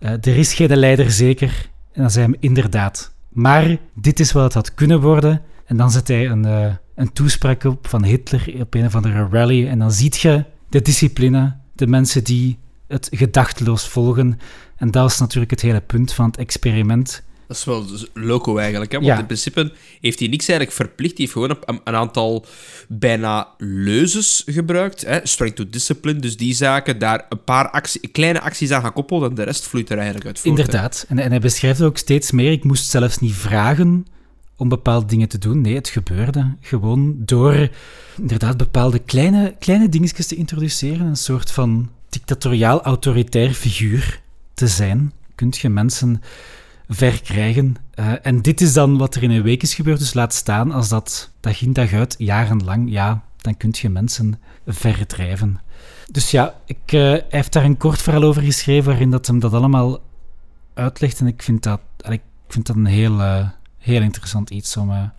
uh, er is geen leider zeker, en dan zei hij inderdaad. Maar dit is wat het had kunnen worden. En dan zet hij een, uh, een toespraak op van Hitler op een of andere rally. En dan ziet je de discipline, de mensen die het gedachteloos volgen. En dat is natuurlijk het hele punt van het experiment. Dat is wel loco eigenlijk, hè? want ja. in principe heeft hij niks eigenlijk verplicht. Hij heeft gewoon een, een aantal bijna leuzes gebruikt. Hè? Strength to discipline, dus die zaken, daar een paar actie, kleine acties aan gaan koppelen en de rest vloeit er eigenlijk uit voort. Inderdaad. En, en hij beschrijft ook steeds meer, ik moest zelfs niet vragen om bepaalde dingen te doen. Nee, het gebeurde gewoon door inderdaad bepaalde kleine, kleine dingetjes te introduceren. Een soort van dictatoriaal-autoritair figuur te zijn. Kunt je mensen verkrijgen. Uh, en dit is dan wat er in een week is gebeurd. Dus laat staan als dat dag in dag uit, jarenlang, ja, dan kun je mensen verdrijven. Dus ja, ik, uh, hij heeft daar een kort verhaal over geschreven waarin dat hem dat allemaal uitlegt. En ik vind dat, ik vind dat een heel, uh, heel interessant iets om,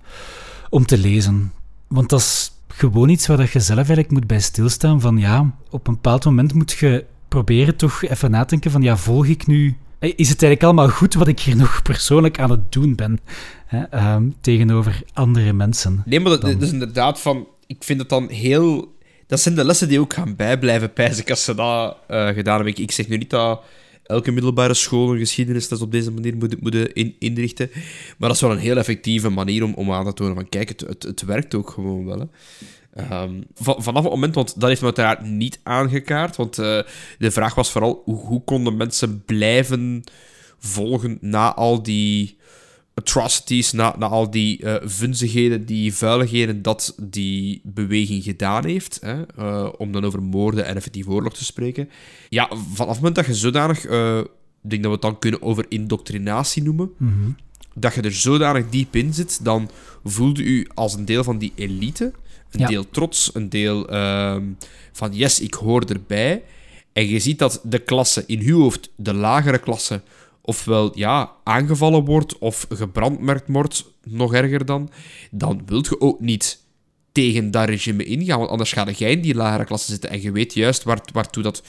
om te lezen. Want dat is gewoon iets waar dat je zelf eigenlijk moet bij stilstaan. Van ja, op een bepaald moment moet je proberen toch even nadenken van ja, volg ik nu... Is het eigenlijk allemaal goed wat ik hier nog persoonlijk aan het doen ben hè, um, tegenover andere mensen? Nee, maar dat, is inderdaad van... Ik vind het dan heel dat zijn de lessen die ook gaan bijblijven, pijs ik, als ze dat uh, gedaan hebben. Ik, ik zeg nu niet dat elke middelbare school een geschiedenisles op deze manier moeten moet in, inrichten. Maar dat is wel een heel effectieve manier om, om aan te tonen van, kijk, het, het, het werkt ook gewoon wel. Hè. Um, vanaf het moment, want dat heeft me uiteraard niet aangekaart, want uh, de vraag was vooral, hoe, hoe konden mensen blijven volgen na al die atrocities, na, na al die uh, vunzigheden, die vuiligheden dat die beweging gedaan heeft, hè, uh, om dan over moorden en effectief oorlog te spreken. Ja, vanaf het moment dat je zodanig, ik denk dat we het dan kunnen over indoctrinatie noemen, mm -hmm. dat je er zodanig diep in zit, dan voelde u als een deel van die elite, een Ja. deel trots, een deel ehm, van yes, ik hoor erbij. En je ziet dat de klasse, in uw hoofd, de lagere klasse, ofwel ja, aangevallen wordt of gebrandmerkt wordt, nog erger dan, dan wilt je ook niet tegen dat regime ingaan, want anders ga jij in die lagere klasse zitten en je weet juist waar, waartoe dat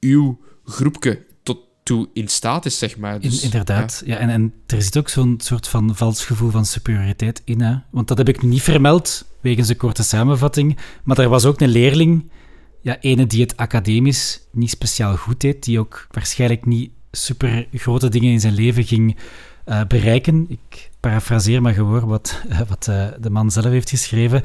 uw groepje toe in staat is, zeg maar. Dus, In- inderdaad. Ja. en, en er zit ook zo'n soort van vals gevoel van superioriteit in. Hè? Want dat heb ik niet vermeld, wegens een korte samenvatting. Maar er was ook een leerling, ja, ene die het academisch niet speciaal goed deed, die ook waarschijnlijk niet super grote dingen in zijn leven ging eh, bereiken. Ik parafraseer maar gewoon wat, [laughs] eh, wat eh, de man zelf heeft geschreven.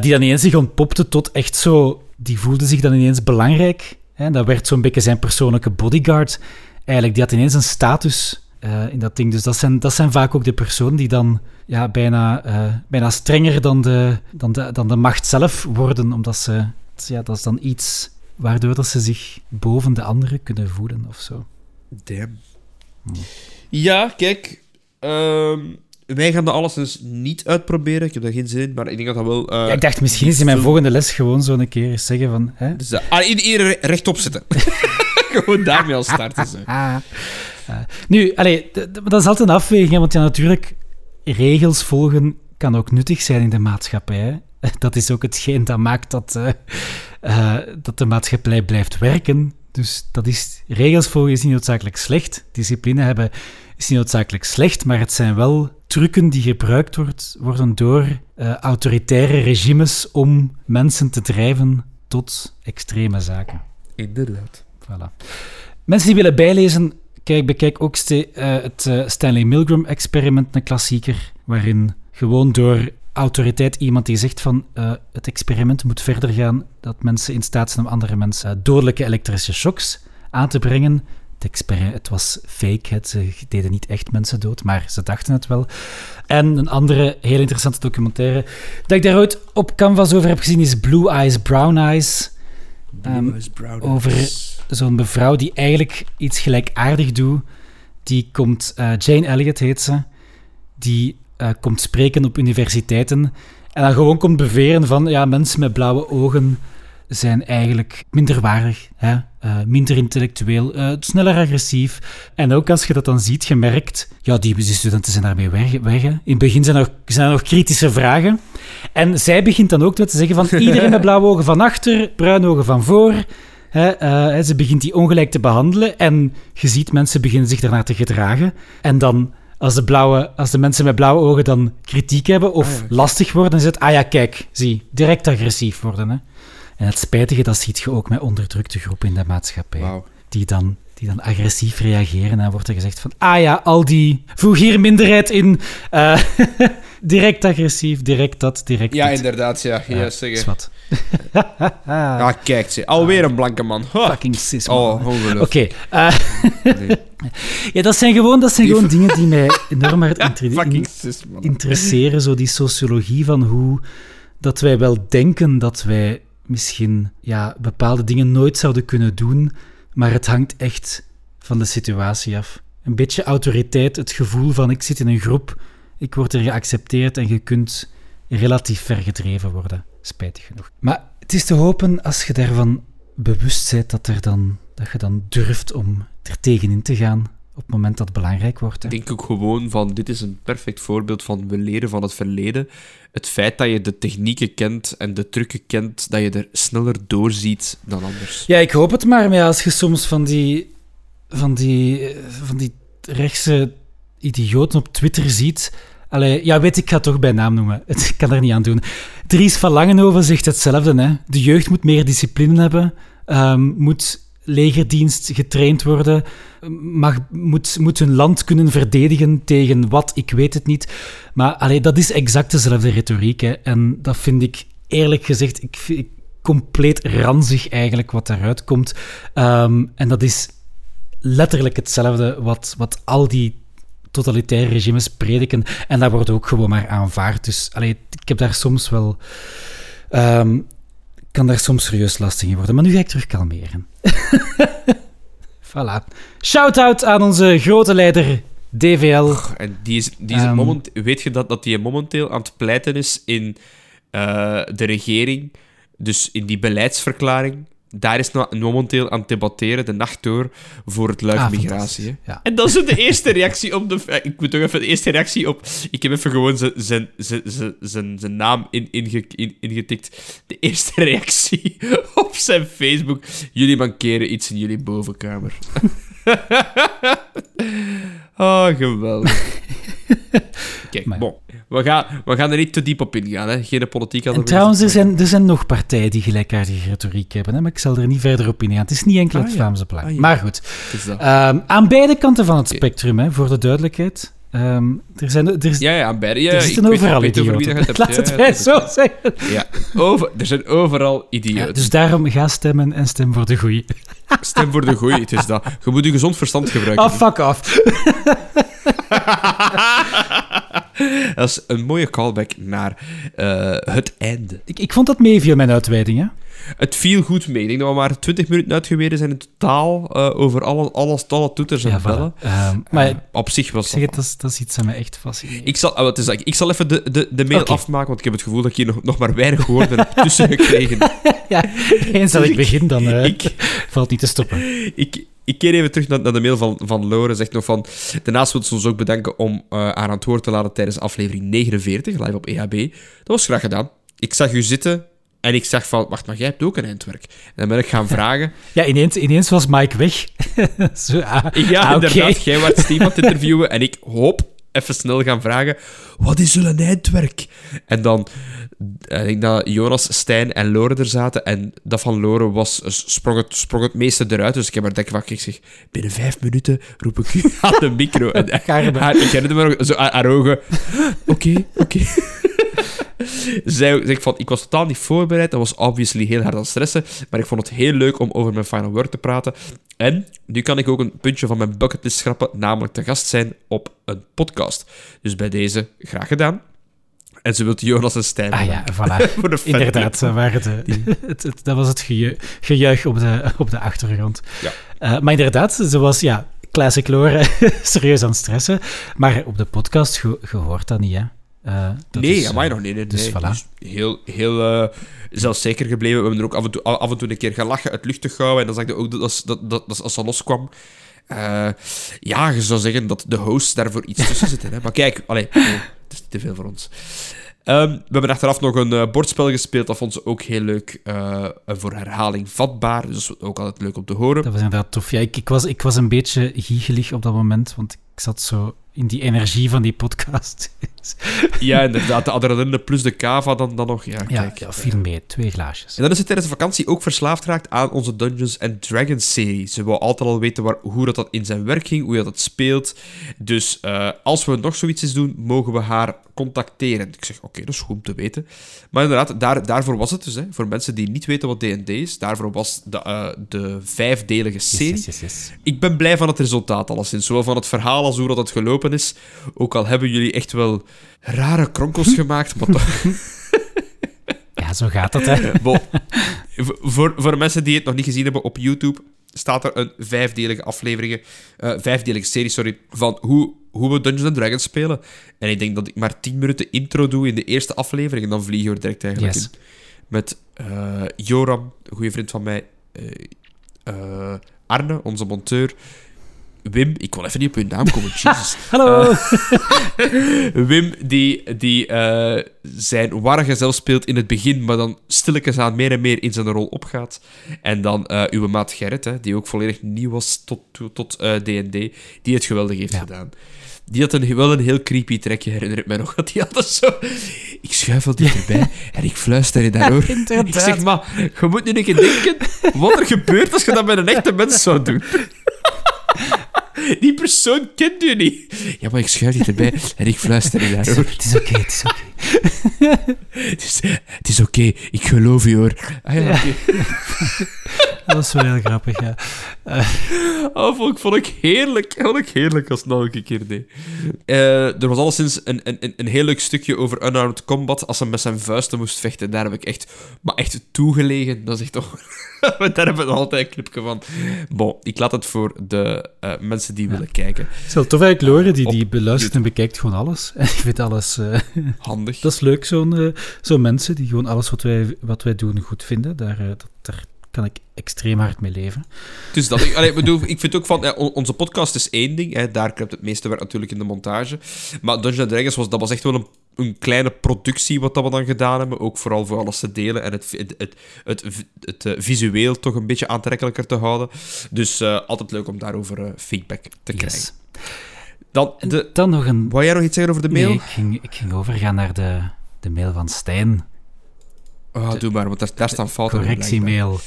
Die dan ineens zich ontpopte tot echt zo... Die voelde zich dan ineens belangrijk. Hè? Dat werd zo'n beetje zijn persoonlijke bodyguard. Eigenlijk, die had ineens een status eh, in dat ding. Dus dat zijn, dat zijn vaak ook de personen die dan ja, bijna, eh, bijna strenger dan de, dan, de, dan de macht zelf worden. Omdat ze... Ja, dat is dan iets waardoor dat ze zich boven de anderen kunnen voelen of zo. Damn. Ja, kijk. ehm, wij gaan dat alleszins niet uitproberen. Ik heb daar geen zin in, maar ik denk dat dat wel... eh, Ja, ik dacht, misschien is in mijn volgende les gewoon zo een keer eens zeggen van... Hè? Dus, in- iedereen rechtop zitten. [laughs] Gewoon daarmee al starten. Zo. [laughs] Ah. Nu, allee, dat is altijd een afweging, want ja, natuurlijk, regels volgen kan ook nuttig zijn in de maatschappij. hè. [laughs] Dat is ook hetgeen dat maakt dat, eh, dat de maatschappij blijft werken. Dus dat is, regels volgen is niet noodzakelijk slecht. Discipline hebben is niet noodzakelijk slecht, maar het zijn wel trucken die gebruikt wordt, worden door eh, autoritaire regimes om mensen te drijven tot extreme zaken. Inderdaad. Voilà. Mensen die willen bijlezen, kijk, bekijk ook ste- eh, het eh, Stanley Milgram-experiment, een klassieker, waarin gewoon door autoriteit iemand die zegt van het experiment moet verder gaan, dat mensen in staat zijn om andere mensen dodelijke elektrische shocks aan te brengen. Het, het was fake, het, ze deden niet echt mensen dood, maar ze dachten het wel. En een andere heel interessante documentaire dat ik daar ooit op Canvas over heb gezien is Blue Eyes, Brown Eyes. Ehm, over zo'n mevrouw die eigenlijk iets gelijkaardig doet. Die komt, eh, Jane Elliott heet ze, die eh, komt spreken op universiteiten en dan gewoon komt beweren van, ja, mensen met blauwe ogen zijn eigenlijk minder waardig, hè? eh, minder intellectueel, eh, sneller agressief. En ook als je dat dan ziet, gemerkt, ja, die, studenten zijn daarmee weg. weg hè. In het begin zijn er, zijn er nog kritische vragen. En zij begint dan ook te zeggen van, [laughs] iedereen met blauwe ogen van achter, bruine ogen van voor. Hè, eh, ze begint die ongelijk te behandelen en je ziet mensen beginnen zich daarnaar te gedragen. En dan, als de, blauwe, als de mensen met blauwe ogen dan kritiek hebben of Ah, ja, lastig worden, dan is het, ah ja, kijk, zie, direct agressief worden. Hè. En het spijtige, dat ziet je ook met onderdrukte groepen in de maatschappij. Die, dan, die dan agressief reageren. En dan wordt er gezegd van, ah ja, al die, voeg hier minderheid in. Eh, [laughs] direct agressief, direct dat, direct Ja, dit. inderdaad, ja. Ja, Juist zeggen. zwart. [laughs] Ah, kijk, ze. Alweer een blanke man. [laughs] Fucking cis, man. Oh, ongelooflijk. Oké. eh, Nee. ja, dat zijn gewoon, dat zijn gewoon dingen die mij enorm hard inter- cis, interesseren. Zo die sociologie van hoe dat wij wel denken dat wij misschien ja, bepaalde dingen nooit zouden kunnen doen, maar het hangt echt van de situatie af. Een beetje autoriteit, het gevoel van ik zit in een groep, ik word er geaccepteerd en je kunt relatief ver gedreven worden. Spijtig genoeg. Maar het is te hopen als je daarvan bewust bent dat, er dan, dat je dan durft om er tegenin te gaan op het moment dat het belangrijk wordt. hè. Ik denk ook gewoon van, dit is een perfect voorbeeld van we leren van het verleden. Het feit dat je de technieken kent en de trucken kent, dat je er sneller doorziet dan anders. Ja, ik hoop het maar. Maar ja, als je soms van die, van die, van die rechtse idioten op Twitter ziet... Allee, ja, weet ik, ik ga het toch bij naam noemen. [laughs] Ik kan er niet aan doen. Dries van Langenhoven zegt hetzelfde. Hè. De jeugd moet meer discipline hebben, ehm, moet legerdienst getraind worden, mag, moet, moet hun land kunnen verdedigen tegen wat, ik weet het niet. Maar allee, dat is exact dezelfde retoriek. Hè. En dat vind ik, eerlijk gezegd, ik, ik- compleet ranzig eigenlijk wat daaruit komt. Ehm, en dat is letterlijk hetzelfde wat, wat al die totalitaire regimes prediken. En dat wordt ook gewoon maar aanvaard. Dus allee, ik heb daar soms wel... ehm, kan daar soms serieus lastig in worden. Maar nu ga ik terug kalmeren. [laughs] voilà. Shout-out aan onze grote leider DVL. En die is, die is Ehm. moment, weet je dat, dat die momenteel aan het pleiten is in eh, de regering, dus in die beleidsverklaring. Daar is nou momenteel aan het debatteren, de nacht door, voor het luik Ah, migratie. Ja. En dat is de eerste reactie op de... eh, Ik moet toch even de eerste reactie op... Ik heb even gewoon zijn- zijn- zijn- zijn- zijn zijn naam in, inge- in, ingetikt. De eerste reactie [laughs] op zijn Facebook. Jullie mankeren iets in jullie bovenkamer. Oh, [laughs] geweldig. Kijk, Maar bon. We gaan, we gaan er niet te diep op ingaan, hè. Geen politiek aan En trouwens, er zijn, er zijn nog partijen die gelijkaardige retoriek hebben, hè, maar ik zal er niet verder op ingaan. Het is niet enkel Ah, het ja. Vlaamse Belang. Ah, ja. Maar goed. Ehm, aan beide kanten van het spectrum, hè, voor de duidelijkheid. Ehm, er, zijn, er, is- Ja, ja, er zitten overal weet idioten. het Laat mij zo het. zeggen. Ja, over, er zijn overal Ja, idioten. dus daarom ga stemmen en stem voor de goeie. Stem voor de goeie, het is dat. Je moet je gezond verstand gebruiken. Ah, fuck off. [laughs] Dat is een mooie callback naar eh, het einde. Ik, ik vond dat meeviel, mijn uitweiding. Hè. Het viel goed mee. Ik denk dat we maar 20 minuten uitgewezen zijn in totaal eh, over alle, alles, alle toeters en Ja, bellen. voilà. Ehm, maar Eh, op zich was ik zeg het, dat is, dat is iets dat mij echt fascineert. Ik zal, ah, wat is dat? ik zal even de, de, de mail afmaken, want ik heb het gevoel dat ik hier nog, nog maar weinig woorden heb [laughs] tussen gekregen. [laughs] ja, eens dat ik begin, dan Ik- valt niet te stoppen. ik, ik keer even terug naar, naar de mail van, van Lore. Zegt nog van... Daarnaast wil ze ons ook bedanken om eh, haar aan het woord te laten tijdens aflevering 49, live op EHB. Dat was graag gedaan. Ik zag u zitten en ik zag van... Wacht, maar jij hebt ook een eindwerk. En dan ben ik gaan vragen... [laughs] Ja, ineens, ineens was Mike weg. [laughs] Zo, ah, Ja, ah, inderdaad. Jij werd Steve aan het [laughs] interviewen en ik hoop even snel gaan vragen: wat is jullie eindwerk? En dan, eh, ik denk dat Jonas, Stijn en Lore er zaten en dat van Lore was, sprong, het, sprong het meeste eruit. Dus ik heb haar denk ik zeg, binnen vijf minuten roep ik u aan de micro. En haar, ik herinner me nog, zo haar, haar ogen, [gasps] oké, oké. Zij zegt van, ik was totaal niet voorbereid. Dat was obviously heel hard aan stressen. Maar ik vond het heel leuk om over mijn final word te praten. En nu kan ik ook een puntje van mijn bucketlist schrappen, namelijk te gast zijn op een podcast. Dus bij deze, graag gedaan. En ze wilt Jonas en Stijn Ah ja, voilà. [laughs] voor de. Inderdaad, dat, waren de, [laughs] het, het- dat was het geju- gejuich op de, op de achtergrond. Ja. Eh, maar inderdaad, ze was, ja, classic Lore, [laughs] serieus aan het stressen. Maar op de podcast, hoort dat niet, hè. Dat nee, is, mij eh, nog niet. Nee, dus nee. voilà. Dus heel heel eh, zelfzeker gebleven. We hebben er ook af en toe, af en toe een keer gelachen, het luchtig gehouden. En dan zag je ook dat, als- dat, dat, dat als ze loskwam... ja, je zou zeggen dat de hosts daarvoor iets tussen zitten. Hè? Maar kijk, allee, oh, het is te veel voor ons. Ehm, we hebben achteraf nog een bordspel gespeeld. Dat vond ze ook heel leuk. voor herhaling vatbaar. Dus ook altijd leuk om te horen. Dat was inderdaad tof. Ja, ik, ik, was, ik was een beetje giegelig op dat moment, want ik zat zo in die energie van die podcast. Ja, inderdaad. De adrenaline plus de cava dan, dan nog. Ja, ja, kijk. ja, viel mee. Twee glaasjes. En dan is ze tijdens de vakantie ook verslaafd geraakt aan onze Dungeons and Dragons serie. Ze wou altijd al weten waar, hoe dat, dat in zijn werk ging, hoe dat, dat speelt. Dus eh, als we nog zoiets eens doen, mogen we haar contacteren. Ik zeg, oké, dat is goed om te weten. Maar inderdaad, daar, daarvoor was het dus. Hè, voor mensen die niet weten wat D&D is, daarvoor was de, eh, de vijfdelige serie. yes, yes, yes. Ik ben blij van het resultaat, alleszins. Zowel van het verhaal als hoe dat het gelopen is. Ook al hebben jullie echt wel rare kronkels [laughs] gemaakt, maar toch... [laughs] Ja, zo gaat het, hè. [laughs] Bon. Voor, voor mensen die het nog niet gezien hebben op YouTube, staat er een vijfdelige aflevering, eh, vijfdelige serie, sorry, van hoe, hoe we Dungeons and Dragons spelen. En ik denk dat ik maar 10 minuten intro doe in de eerste aflevering en dan vliegen we er direct eigenlijk Yes. in. Met eh, Joram, een goede vriend van mij, eh, Arne, onze monteur, Wim, ik wil even niet op uw naam komen, [laughs] Jesus. Hallo! Uh, [laughs] Wim, die, die uh, zijn warge zelf speelt in het begin, maar dan stilletjes aan meer en meer in zijn rol opgaat. En dan uh, uw maat Gerrit, hè, die ook volledig nieuw was tot D&D, tot, die het geweldig heeft ja. gedaan. Die had een, wel een heel creepy trekje, herinner ik mij nog. [laughs] Dat die altijd zo... Ik schuifel dichterbij en ik fluister je daarover. ik zeg, maar, je moet nu een keer denken wat er gebeurt als je dat met een echte mens zou doen. Die persoon kent u niet. Ja, maar ik schuif niet erbij [laughs] en ik fluister je daarover. Het is oké, het is oké. [laughs] het is, het is oké, ik geloof je hoor. Ah, ja, ja. [laughs] Dat was wel heel grappig, ja. Uh. [laughs] Oh, vond, ik, vond ik heerlijk. Vond ik heerlijk als het nog een keer deed. Uh, er was alleszins een, een, een heel leuk stukje over unarmed combat als hij met zijn vuisten moest vechten. Daar heb ik echt, maar echt toegelegen. Dat is echt toch... [laughs] Daar hebben we altijd een clipje van. Bon, ik laat het voor de uh, mensen die ja. willen kijken. Het is wel tof eigenlijk, Lore, die, die beluistert en bekijkt gewoon alles. [laughs] En ik vind alles... Uh, Handig. Dat is leuk, zo'n zo mensen die gewoon alles wat wij, wat wij doen goed vinden. Daar, dat, daar kan ik extreem hard mee leven. Dus dat, ik, allee, bedoel, ik vind ook van, ja, onze podcast is één ding, hè, daar kruipt het meeste werk natuurlijk in de montage. Maar Dungeons Dragons was, dat was echt wel een, een kleine productie wat dat we dan gedaan hebben, ook vooral voor alles te delen en het, het, het, het, uh, visueel toch een beetje aantrekkelijker te houden. Dus uh, altijd leuk om daarover uh, feedback te yes. krijgen. Dan, de, dan nog een... Wou jij nog iets zeggen over de mail? Nee, ik ging, ik ging overgaan naar de, de mail van Stijn. Oh, doe maar, want daar, daar staan fouten Correctiemail.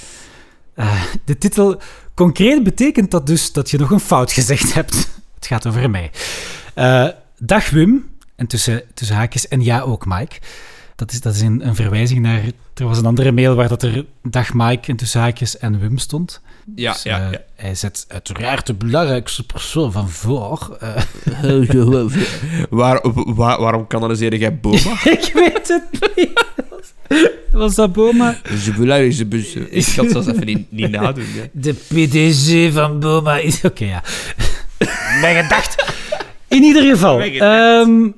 Uh, de titel concreet betekent dat dus dat je nog een fout gezegd hebt. [laughs] Het gaat over mij. Uh, dag Wim, en tussen, tussen haakjes, en ja ook Mike. Dat is, dat is een, een verwijzing naar... Er was een andere mail waar dat er dag Mike en tussen haakjes en Wim stond. Ja, dus, ja, uh, ja. Hij zet uiteraard de belangrijkste persoon van voor. [laughs] waar, waar, waarom kanaliseer jij Boma? [laughs] ik weet het niet. Was dat Boma? Je belangrijkste persoon. [laughs] Ik kan het zelfs even niet, niet nadoen. Ja. De PDG van Boma is... Oké, okay, ja. Mijn gedacht. In ieder geval. Um,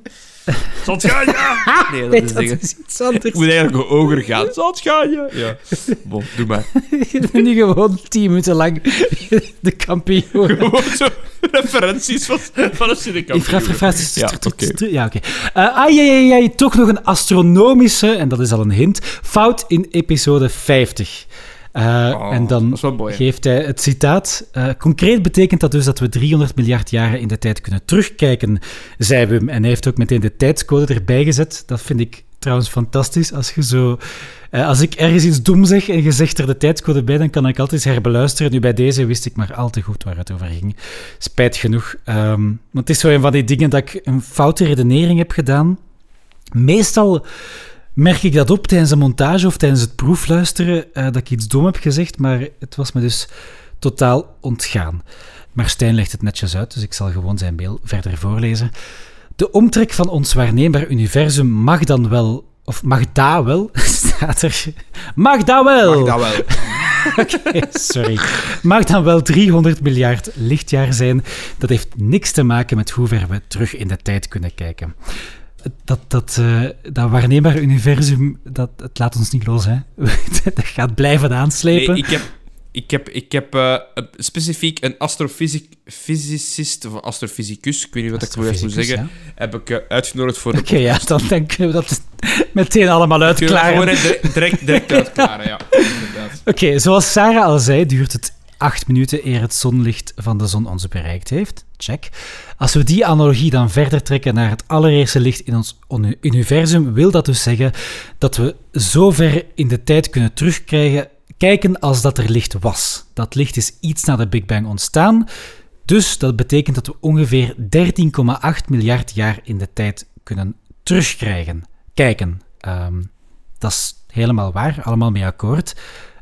[laughs] gaan, ja? Nee, dat, nee, is, dat is, iets anders. Ik moet eigenlijk een oger gaan. Gaan, ja? Ja. Bon, doe maar. [laughs] Je bent nu gewoon tien minuten lang [laughs] de kampioen. Gewoon zo referenties van, van een cinekampioen. Ik vraag referenties. Ja, oké. Ja, oké. Uh, ah, ja, ja, ja, toch nog een astronomische, en dat is al een hint, fout in episode 50. Oh, en dan geeft hij het citaat. Uh, concreet betekent dat dus dat we 300 miljard jaren in de tijd kunnen terugkijken, zei Wim. En hij heeft ook meteen de tijdscode erbij gezet. Dat vind ik trouwens fantastisch. Als, je zo, uh, als ik ergens iets dom zeg en je zegt er de tijdscode bij, dan kan ik altijd eens herbeluisteren. Nu bij deze wist ik maar al te goed waar het over ging. Spijt genoeg. Um, want het is zo een van die dingen dat ik een foute redenering heb gedaan. Meestal merk ik dat op tijdens de montage of tijdens het proefluisteren uh, dat ik iets dom heb gezegd, maar het was me dus totaal ontgaan. Maar Stijn legt het netjes uit, dus ik zal gewoon zijn mail verder voorlezen. De omtrek van ons waarneembaar universum mag dan wel, of mag daar wel, [laughs] staat er. Mag dat wel! Mag dat wel. [laughs] Okay, sorry. Mag dan wel 300 miljard lichtjaar zijn. Dat heeft niks te maken met hoe ver we terug in de tijd kunnen kijken dat, dat, uh, dat waarneembaar universum, dat, het laat ons niet los. Hè. [laughs] dat gaat blijven aanslepen. Nee, ik heb, ik heb, ik heb uh, specifiek een astrofysicist, of astrofysicus, ik weet niet wat ik moet zeggen, ja. heb ik uh, uitgenodigd voor de Oké, okay, ja, dan denken we dat meteen allemaal uitklaren. Gewoon direct, direct [laughs] uitklaren, ja. Oké, okay, zoals Sarah al zei, duurt het acht minuten eer het zonlicht van de zon ons bereikt heeft. Check. Als we die analogie dan verder trekken naar het allereerste licht in ons universum, wil dat dus zeggen dat we zo ver in de tijd kunnen terugkrijgen, kijken als dat er licht was. Dat licht is iets na de Big Bang ontstaan, dus dat betekent dat we ongeveer 13,8 miljard jaar in de tijd kunnen terugkrijgen. Kijken. Um, dat is helemaal waar, allemaal mee akkoord.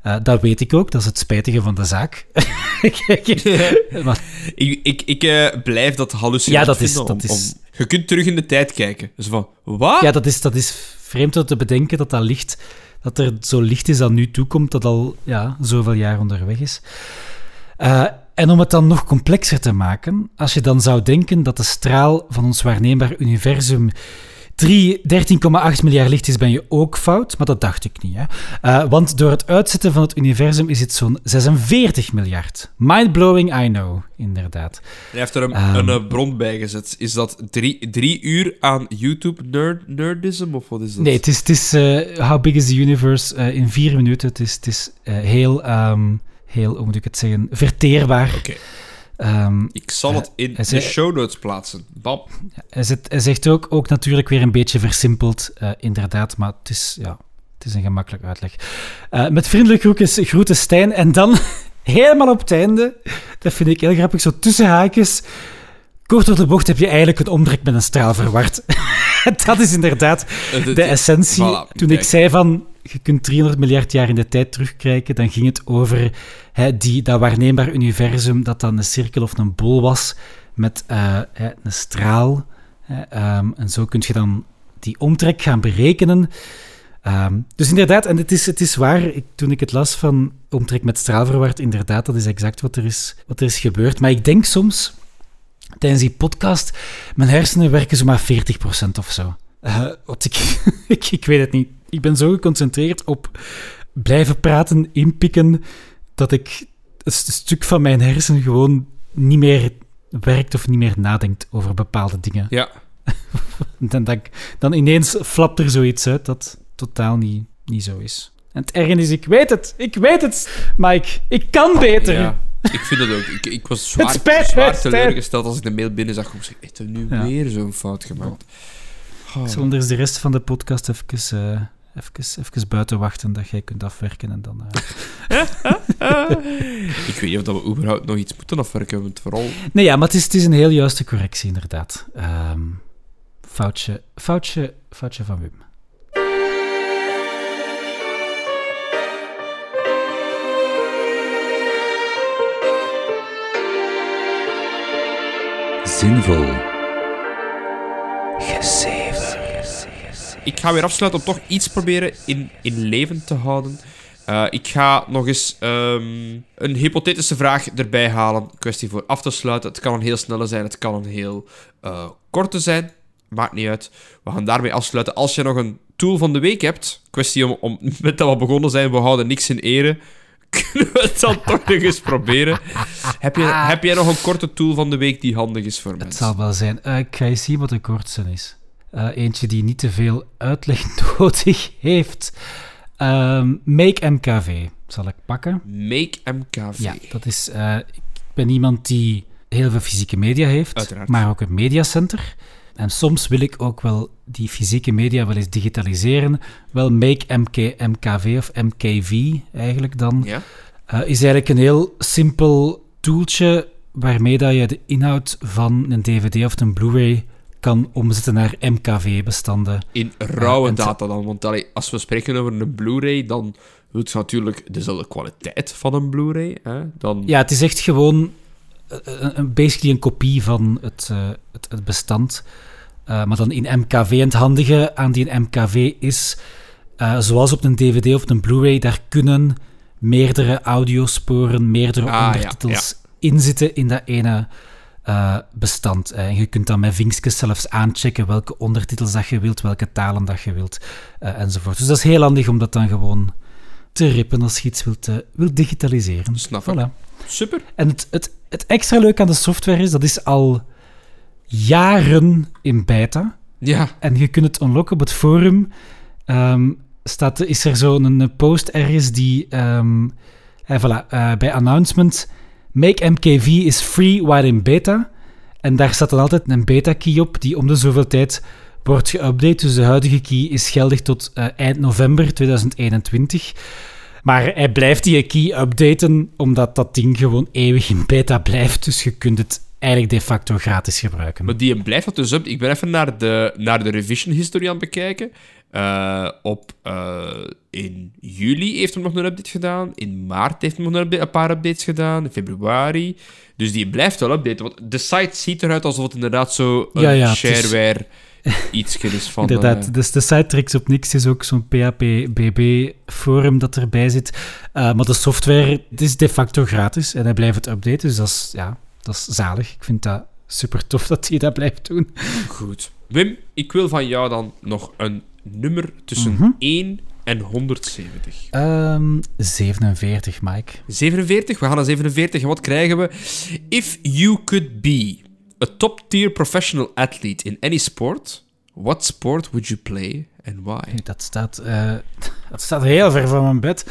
Uh, dat weet ik ook, dat is het spijtige van de zaak. [laughs] maar, ik ik, ik uh, blijf dat hallucinant ja, dat is, om, dat is... Om, je kunt terug in de tijd kijken. Dus van, wat? Ja, dat is, dat is vreemd om te bedenken dat dat licht... Dat er zo licht is dat nu toekomt, dat al ja, zoveel jaar onderweg is. Uh, en om het dan nog complexer te maken, als je dan zou denken dat de straal van ons waarneembaar universum 3 13,8 miljard licht is, ben je ook fout, maar dat dacht ik niet. Hè? Uh, want door het uitzetten van het universum is het zo'n 46 miljard. Mindblowing, I know, inderdaad. Hij heeft er een, um, een bron bij gezet. Is dat drie, drie uur aan YouTube nerd, nerdism, of wat is dat? Nee, het is, het is uh, How Big is the Universe uh, in vier minuten. Het is, het is heel, um, heel, hoe moet ik het zeggen, verteerbaar. Oké. Okay. Um, ik zal het in uh, de show notes plaatsen. Bab. Hij, zegt, hij zegt ook, ook natuurlijk weer een beetje versimpeld, uh, inderdaad, maar het is, ja, het is een gemakkelijk uitleg. Uh, met vriendelijke groetjes, groeten Stijn. En dan [laughs] helemaal op het einde, dat vind ik heel grappig, zo tussen haakjes. Kort door de bocht heb je eigenlijk een omtrek met een straal verward. [laughs] dat is inderdaad de essentie. Voilà, Toen ik zei van, je kunt 300 miljard jaar in de tijd terugkijken, dan ging het over hè, die, dat waarneembaar universum dat dan een cirkel of een bol was met uh, hè, een straal. Hè, um, en zo kun je dan die omtrek gaan berekenen. Um, dus inderdaad, en het is, het is waar, ik, toen ik het las van omtrek met straalverward, inderdaad, dat is exact wat er is, wat er is gebeurd. Maar ik denk soms, tijdens die podcast, mijn hersenen werken zomaar 40% of zo. Uh, wat ik, [laughs] ik, ik weet het niet. Ik ben zo geconcentreerd op blijven praten, inpikken, dat ik een stuk van mijn hersenen gewoon niet meer werkt of niet meer nadenkt over bepaalde dingen. Ja. [laughs] dan, dan, dan ineens flapt er zoiets uit dat totaal niet, niet zo is. En het ergste is, ik weet het, ik weet het, Mike. Ik kan beter. Ja, ik vind dat ook. Ik, ik was zwaar, zwaar teleurgesteld als ik de mail binnen zag. Ik zeg, heb nu ja. weer zo'n fout gemaakt. Oh. Ik zal anders de rest van de podcast even... Uh, even, even buiten wachten dat jij kunt afwerken en dan... Uh... [laughs] ik weet niet of we überhaupt nog iets moeten afwerken, want vooral... Nee, ja, maar het is, het is een heel juiste correctie, inderdaad. Um, foutje, foutje, foutje van Wim. Zinvol. Ik ga weer afsluiten om toch iets proberen in, in leven te houden. Uh, ik ga nog eens um, een hypothetische vraag erbij halen. Kwestie voor af te sluiten. Het kan een heel snelle zijn, het kan een heel uh, korte zijn. Maakt niet uit. We gaan daarmee afsluiten. Als je nog een tool van de week hebt, kwestie om, om [laughs] met dat we begonnen zijn, we houden niks in ere. Kunnen we het dan toch nog eens proberen? Heb, je, heb jij nog een korte tool van de week die handig is voor mensen? Het zal wel zijn. Uh, ik ga je zien wat de kortste is. Uh, eentje die niet te veel uitleg [laughs] nodig heeft. Uh, Make MKV zal ik pakken. Make MKV. Ja, dat is. Uh, ik ben iemand die heel veel fysieke media heeft, Uiteraard. maar ook een mediacenter. En soms wil ik ook wel die fysieke media wel eens digitaliseren. Wel Make MK, MKV of MKV eigenlijk dan. Ja. Uh, is eigenlijk een heel simpel toeltje waarmee dat je de inhoud van een DVD of een Blu-ray kan omzetten naar MKV-bestanden. In rauwe uh, data dan, want allee, als we spreken over een Blu-ray, dan wil het natuurlijk dezelfde kwaliteit van een Blu-ray. Dan... Ja, het is echt gewoon uh, basically een kopie van het, uh, het, het, bestand. maar dan in MKV. En het handige aan die MKV is, zoals op een DVD of een Blu-ray, daar kunnen meerdere audiosporen, meerdere ah, ondertitels ja, ja. inzitten in dat ene bestand. En je kunt dan met vinkjes zelfs aanchecken welke ondertitels dat je wilt, welke talen dat je wilt, enzovoort. Dus dat is heel handig om dat dan gewoon te rippen als je iets wilt, wilt digitaliseren. Snap voilà. Super. En het, het, het extra leuk aan de software is, dat is al jaren in beta. Ja. En je kunt het unlocken op het forum. Um, staat, is er zo'n post ergens die... Um, en voilà, bij announcement Make MKV is free while in beta. En daar staat dan altijd een beta-key op, die om de zoveel tijd wordt geüpdate. Dus de huidige key is geldig tot uh, eind november 2021. Maar hij blijft die key updaten, omdat dat ding gewoon eeuwig in beta blijft. Dus je kunt het eigenlijk de facto gratis gebruiken. Maar die blijft dat dus up. Ik ben even naar de, naar de revision history aan het bekijken. Uh, op, uh, in juli heeft hij nog een update gedaan. In maart heeft hij nog een, update, een, paar updates gedaan. In februari. Dus die blijft wel updaten. Want de site ziet eruit alsof het inderdaad zo een ja, ja, shareware iets is van... Inderdaad, uh, dus de trekt op niks. Is ook zo'n PHP-BB-forum dat erbij zit. maar de software het is de facto gratis en hij blijft het updaten. Dus dat is, ja, dat is zalig. Ik vind dat super tof dat hij dat blijft doen. Goed. Wim, ik wil van jou dan nog een nummer tussen Mhm. 1 en 170. Ehm 47, Mike. 47, we gaan naar 47. En wat krijgen we? If you could be a top-tier professional athlete in any sport, what sport would you play and why? Dat staat, eh, [laughs] dat staat heel ver van mijn bed.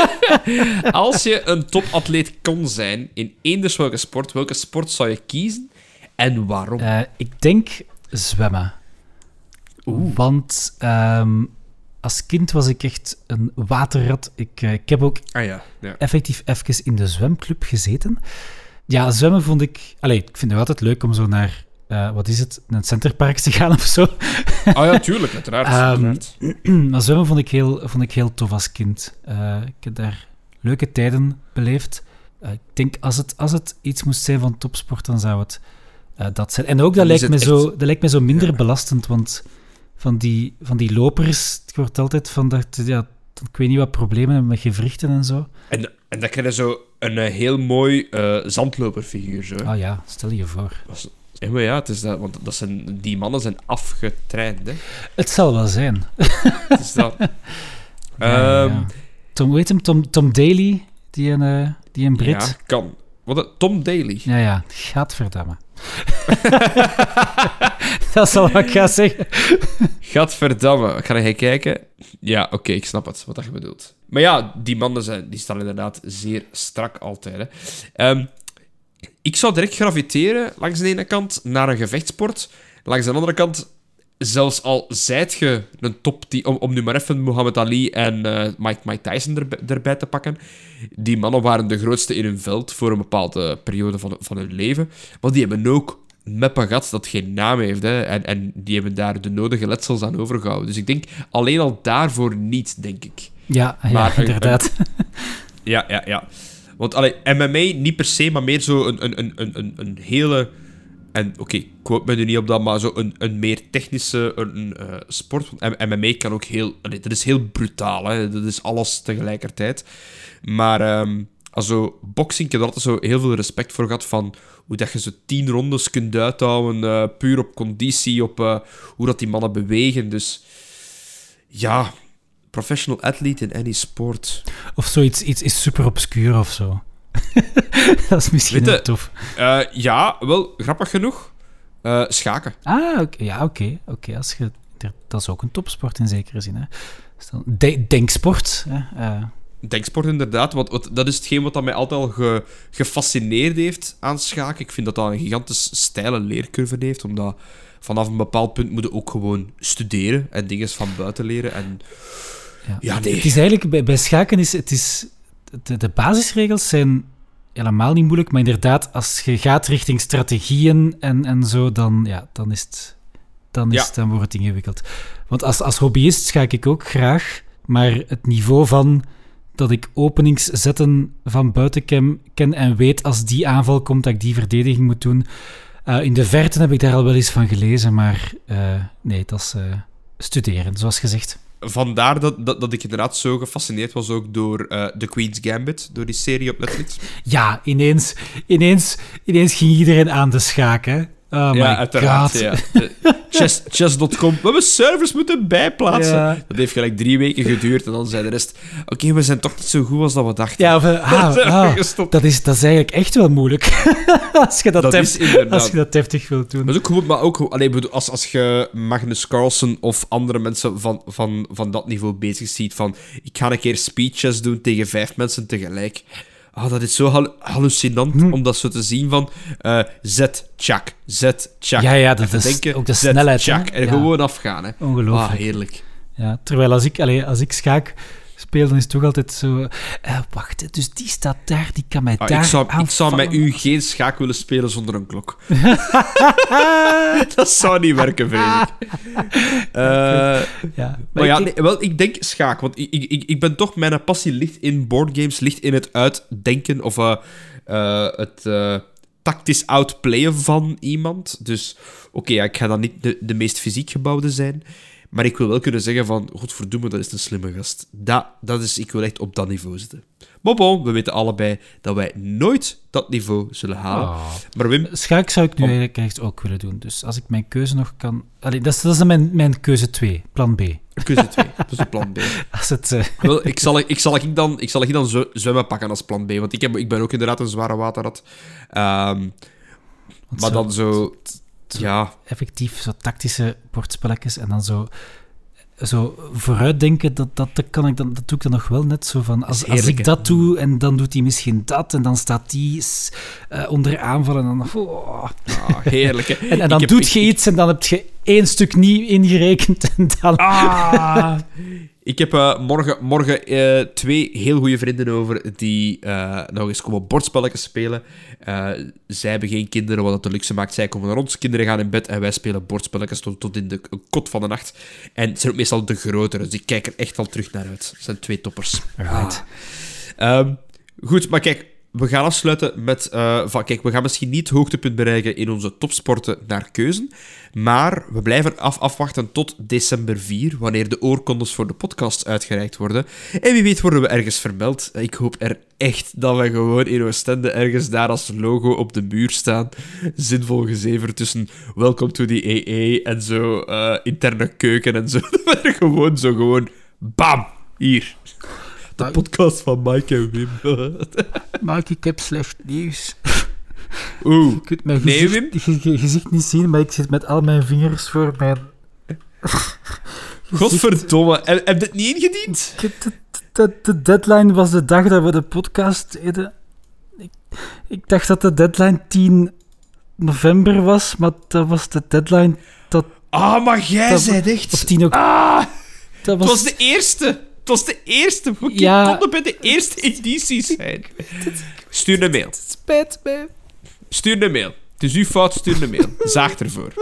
[laughs] Als je een topatleet kon zijn in eenders welke sport, welke sport zou je kiezen en waarom? Eh, ik denk zwemmen. Want ehm, als kind was ik echt een waterrat. Ik, eh, ik heb ook Ah ja, ja. effectief even in de zwemclub gezeten. Ja, zwemmen vond ik... Allee, ik vind het altijd leuk om zo naar... eh, wat is het? Een centerpark te gaan [laughs] of zo. Ah ja, tuurlijk, uiteraard. Ehm, [clears throat] maar zwemmen vond ik, heel, vond ik heel tof als kind. Eh, ik heb daar leuke tijden beleefd. Eh, ik denk, als het, als het iets moest zijn van topsport, dan zou het eh, dat zijn. En ook, dat lijkt, me het zo, dat lijkt me zo minder Ja. belastend, want van die, van die lopers, ik word altijd van dat, ja, ik weet niet wat problemen hebben met gewrichten en zo. En, en dan krijg je zo een eh, heel mooi eh, zandloperfiguur. Zo. Ah ja, stel je voor. Ja, maar ja, het is dat, want dat zijn, die mannen zijn afgetraind. Hè. Het zal wel zijn. Het is dat. [laughs] Ja, Ehm, ja. Tom, hoe heet hem? Tom, Tom Daly, die een, eh, die een Brit. Ja, kan. Wat Tom Daly. Ja, ja, gaat verdammen. [laughs] dat is al wat ik ga zeggen. Gadverdamme. Ga jij kijken? Ja, oké, ik snap het, wat dat je bedoelt. Maar ja, die mannen zijn, die staan inderdaad zeer strak altijd. Hè. Ehm, ik zou direct graviteren, langs de ene kant, naar een gevechtsport. Langs de andere kant, zelfs al zijt je een top... Die, om, om nu maar even Muhammad Ali en eh, Mike, Mike Tyson erbij, erbij te pakken. Die mannen waren de grootste in hun veld voor een bepaalde periode van, van hun leven. Maar die hebben ook meppen gehad dat geen naam heeft. Hè. En, en die hebben daar de nodige letsels aan overgehouden. Dus ik denk alleen al daarvoor niet, denk ik. Ja, ja Maar een- inderdaad. [laughs] Ja, ja, ja. Want allee, MMA niet per se, maar meer zo een, een, een, een, een hele. En oké, ik quote me nu niet op dat, maar zo een, een meer technische een, eh, sport. Want MMA kan ook heel. Dat is heel brutaal, hè. Dat is alles tegelijkertijd. Maar ehm also, boxing, ik heb er altijd zo heel veel respect voor gehad van hoe dat je zo tien rondes kunt uithouden, eh, puur op conditie, op eh, hoe dat die mannen bewegen. Dus ja, professional athlete in any sport. Of zoiets iets is super obscuur of zo. [laughs] dat is misschien Weet tof. Eh, ja, wel, grappig genoeg. Eh, schaken. Ah, oké. ja, oké. oké. als je Dat is ook een topsport in zekere zin. Hè. De- denksport. Hè. eh, Denksport inderdaad, want wat, dat is hetgeen wat dat mij altijd al ge- gefascineerd heeft aan schaken. Ik vind dat dat een gigantisch steile leercurve heeft, omdat vanaf een bepaald punt moet je ook gewoon studeren en dingen van buiten leren. En ja. Ja, nee. Het is eigenlijk, bij, bij schaken is het is... De, de basisregels zijn helemaal niet moeilijk, maar inderdaad, als je gaat richting strategieën en, en zo, dan, ja, dan, is het, dan, is Ja. het, dan wordt het ingewikkeld. Want als, als hobbyist schaak ik ook graag, maar het niveau van dat ik openingszetten van buiten ken, ken en weet als die aanval komt, dat ik die verdediging moet doen. Eh, in de verte heb ik daar al wel eens van gelezen, maar eh, nee, dat is eh, studeren, zoals gezegd. Vandaar dat, dat, dat ik inderdaad zo gefascineerd was ook door eh The Queen's Gambit, door die serie op Netflix. Ja, ineens, ineens, ineens ging iedereen aan de schaken. Oh my ja, uiteraard. god. Ja. Chess- Chess.com. We hebben servers moeten bijplaatsen. Ja. Dat heeft gelijk drie weken geduurd en dan zei de rest... Oké, we zijn toch niet zo goed als dat we dachten. Ja, of, [laughs] ah, we ah, gestopt. dat, is, dat is eigenlijk echt wel moeilijk. [laughs] als, je dat Dat inderdaad. als je dat deftig wilt doen. Maar is ook goed, maar ook goed- allee, bedoel, als, als je Magnus Carlsen of andere mensen van, van, van dat niveau bezig ziet, van ik ga een keer speeches doen tegen vijf mensen tegelijk. Ah, dat is zo hal- hallucinant Hm. om dat zo te zien van eh zet, tjak, zet. Ja, ja, dat is denken, ook de snelheid, en Ja. gewoon afgaan. Hè. Ongelooflijk. Ah, heerlijk. Ja, terwijl als ik, allee, als ik schaak speel, dan is het toch altijd zo... eh, wacht, dus die staat daar, die kan mij Ah, daar ik, zou, ik zou met u geen schaak willen spelen zonder een klok. [laughs] dat zou niet werken, ik. [laughs] Eh, Ja, Maar ja, ik- nee, wel, ik denk schaak. Want ik, ik, ik, ben toch... Mijn passie ligt in boardgames, ligt in het uitdenken of eh, eh, het tactisch outplayen van iemand. Dus oké, ja, ik ga dan niet de, de meest fysiek gebouwde zijn. Maar ik wil wel kunnen zeggen van, godverdomme, dat is een slimme gast. Dat, dat is, ik wil echt op dat niveau zitten. Maar bon, we weten allebei dat wij nooit dat niveau zullen halen. Ah. Maar Wim, Schaak zou ik nu Om- eigenlijk echt ook willen doen. Dus als ik mijn keuze nog kan... Allee, dat is, dat is mijn, mijn keuze 2, plan B. keuze 2. Dat is een plan B. [laughs] Als het... eh, Wel, ik zal, ik zal, ik dan, ik zal ik dan zwemmen pakken als plan B. Want ik, heb, ik ben ook inderdaad een zware waterrat. Ehm, maar zo- dan zo... Ja, effectief zo tactische bordspelletjes en dan zo, zo vooruitdenken, dat, dat, dat, kan ik dan, dat doe ik dan nog wel net zo van, als, als ik dat doe en dan doet hij misschien dat en dan staat die eh, onder aanval en dan... oh. ah, heerlijk. [laughs] En, en dan doet je iets en dan heb je één stuk niet ingerekend en dan... Ah! Ik heb eh, morgen, morgen eh, twee heel goede vrienden over die eh, nog eens komen bordspelletjes spelen. Zij hebben geen kinderen, wat het de luxe maakt. Zij komen naar ons, kinderen gaan in bed en wij spelen bordspelletjes tot, tot in de kot van de nacht. En het zijn ook meestal de grotere, dus ik kijk er echt al terug naar uit. Het zijn twee toppers. Right. Ehm, goed, maar kijk, we gaan afsluiten met... eh, van, kijk, we gaan misschien niet hoogtepunt bereiken in onze topsporten naar keuzen, maar we blijven af, afwachten tot december 4, wanneer de oorkondes voor de podcast uitgereikt worden. En wie weet worden we ergens vermeld. Ik hoop er echt dat we gewoon in Oostende ergens daar als logo op de muur staan. Zinvol gezever tussen welcome to the AA en zo eh, interne keuken en zo. [laughs] We gewoon zo gewoon... Bam! Hier. De podcast van Mike en Wim. [laughs] Mike, ik heb slecht nieuws. [laughs] Oeh. Je kunt mijn Nee, gezicht, je- je gezicht niet zien, maar ik zit met al mijn vingers voor mijn... [laughs] Godverdomme. Heb, heb je dit niet ingediend? De, de, de, de deadline was de dag dat we de podcast deden. Ik, ik dacht dat de deadline 10 november was, maar dat was de deadline dat... Ah, maar jij zei echt... Of 10 oktober. Ah, Dat het was, was de eerste. Het was de eerste. We Ja. konden bij de eerste editie zijn. Stuur een mail. spijt me. Stuur een mail. Het is uw fout, stuur een mail. [laughs] Zaag ervoor.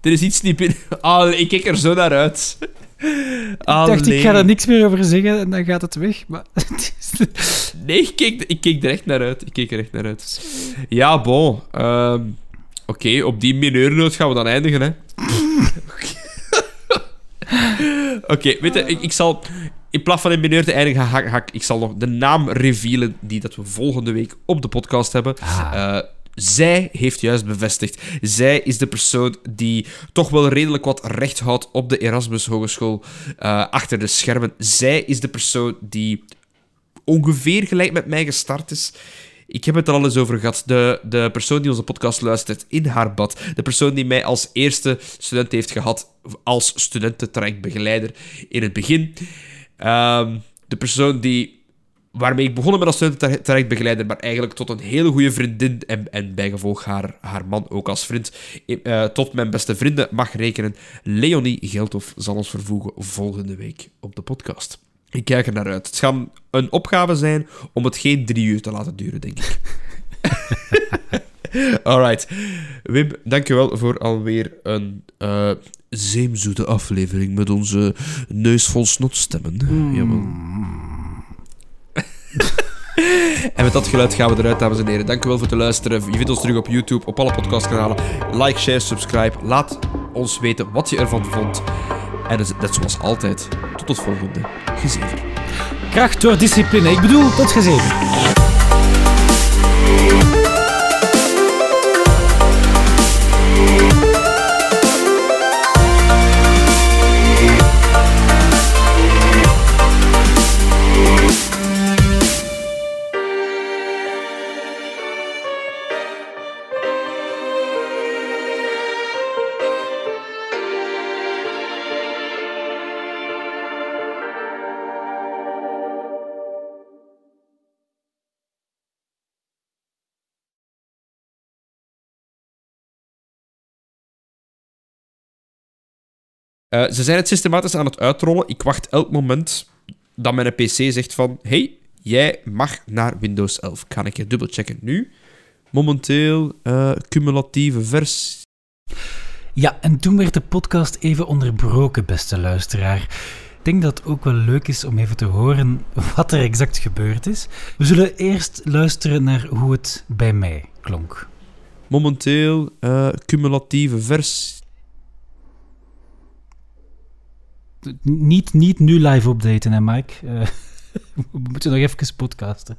Er is iets niet binnen... Ah, ik kijk er zo naar uit. Ik dacht, ik ga er niks meer over zeggen en dan gaat het weg. Maar [laughs] het is- Nee, ik keek, ik keek er echt naar uit. Ik keek er echt naar uit. Ja, bon. ehm, Oké, op die mineurnoot gaan we dan eindigen, hè. Oké, weet je, ik, ik zal... In plaats van in mineur te eindigen, ga, ga ik- ik zal nog de naam revealen die dat we volgende week op de podcast hebben. Ah. Eh, zij heeft juist bevestigd. Zij is de persoon die toch wel redelijk wat recht houdt op de Erasmus Hogeschool eh, achter de schermen. Zij is de persoon die ongeveer gelijk met mij gestart is. Ik heb het er al eens over gehad. De, de persoon die onze podcast luistert in haar bad. De persoon die mij als eerste student heeft gehad als studententrajectbegeleider in het begin. Ehm, de persoon die waarmee ik begonnen ben als studententrajectbegeleider, maar eigenlijk tot een hele goede vriendin en, en bijgevolg haar, haar man ook als vriend, eh, tot mijn beste vrienden mag rekenen. Leonie Geldhof zal ons vervoegen volgende week op de podcast. Ik kijk er naar uit. Het gaat een opgave zijn om het geen drie uur te laten duren, denk ik. [laughs] Alright. Wim, dankjewel voor alweer een eh zeemzoete aflevering met onze neus vol snotstemmen. Jawel. [laughs] En met dat geluid gaan we eruit, dames en heren. Dankjewel voor het luisteren. Je vindt ons terug op YouTube, op alle podcastkanalen. Like, share, subscribe. Laat ons weten wat je ervan vond. En dat is- net zoals altijd, tot het volgende gezeven. Kracht door discipline. Ik bedoel, tot gezeven. Eh, ze zijn het systematisch aan het uitrollen. Ik wacht elk moment dat mijn PC zegt van... Hey, jij mag naar Windows 11. Ga ik je dubbelchecken nu. Momenteel eh, cumulatieve versie. Ja, en toen werd de podcast even onderbroken, beste luisteraar. Ik denk dat het ook wel leuk is om even te horen wat er exact gebeurd is. We zullen eerst luisteren naar hoe het bij mij klonk. Momenteel eh, cumulatieve versie. Niet, niet nu live updaten, hè, Mike? Eh, [laughs] we moeten nog even podcasten.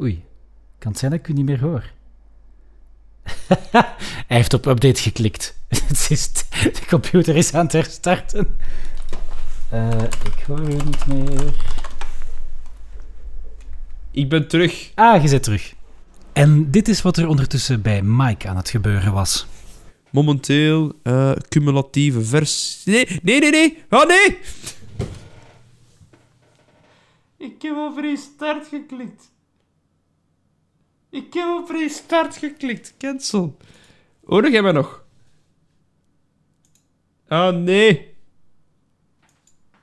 Oei, kan het zijn dat ik u niet meer hoor? [laughs] Hij heeft op update geklikt. [laughs] Het is de computer is aan het herstarten. Eh, ik hoor u niet meer. Ik ben terug. Ah, je zit terug. En dit is wat er ondertussen bij Mike aan het gebeuren was. Momenteel eh, cumulatieve versie. Nee, nee, nee, nee. Oh nee! Ik heb op restart geklikt. Ik heb op restart geklikt. Cancel. Hoor jij mij nog? Ah, nee.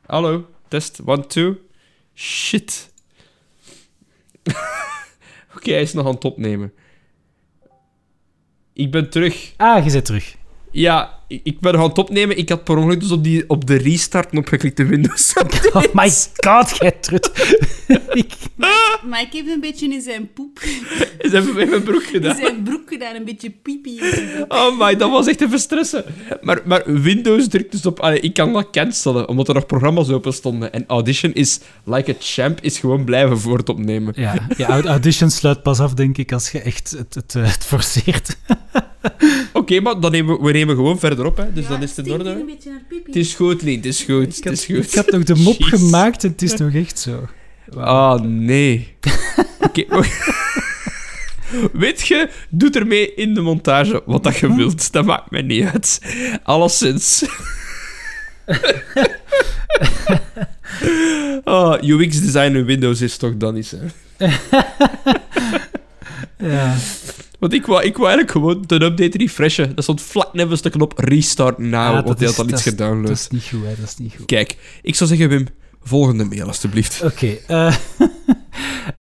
Hallo. Test. One, two. Shit. [laughs] Oké, hij is nog aan het opnemen. Ik ben terug. Ah, je zit terug. Ja, ik ik ben nog aan het opnemen. Ik had per ongeluk dus op, die, op de restart-knop geklikt de Windows. [laughs] Oh my god, jij trut. [laughs] ik, Maar ik heb een beetje in zijn poep, [laughs] Ze hebben mij mijn broek in gedaan. zijn broek gedaan, een beetje in broek. Oh my, dat was echt even stressen. Maar, maar Windows drukt dus op... allee, ik kan dat cancelen, omdat er nog programma's open stonden. En Audition is, like a champ, is gewoon blijven voor het opnemen. ja, ja, aud- audition sluit pas af, denk ik, als je echt het, het, eh, het forceert. [laughs] Oké, maar dan nemen we, we nemen gewoon verder op, hè. Dus Ja, dan is het in orde. een beetje naar pipi. Het is goed, Lien. Het is goed. Ik Het had, is goed. ik had nog de mop Jeez. gemaakt en het is nog echt zo. Ah, nee. [laughs] Oké. Weet je, doe ermee in de montage wat dat je wilt. Dat maakt mij niet uit. Alleszins. [laughs] oh, UX design in Windows is toch dan iets, hè? Ja. Want ik wou, ik wou eigenlijk gewoon de update refreshen. Dat stond vlak net de knop restart now, Ja, want hij had al iets is- Dat gedownload. is niet goed, hè. Dat is niet goed. Kijk, ik zou zeggen, Wim, volgende mail alstublieft. Oké, eh, [laughs]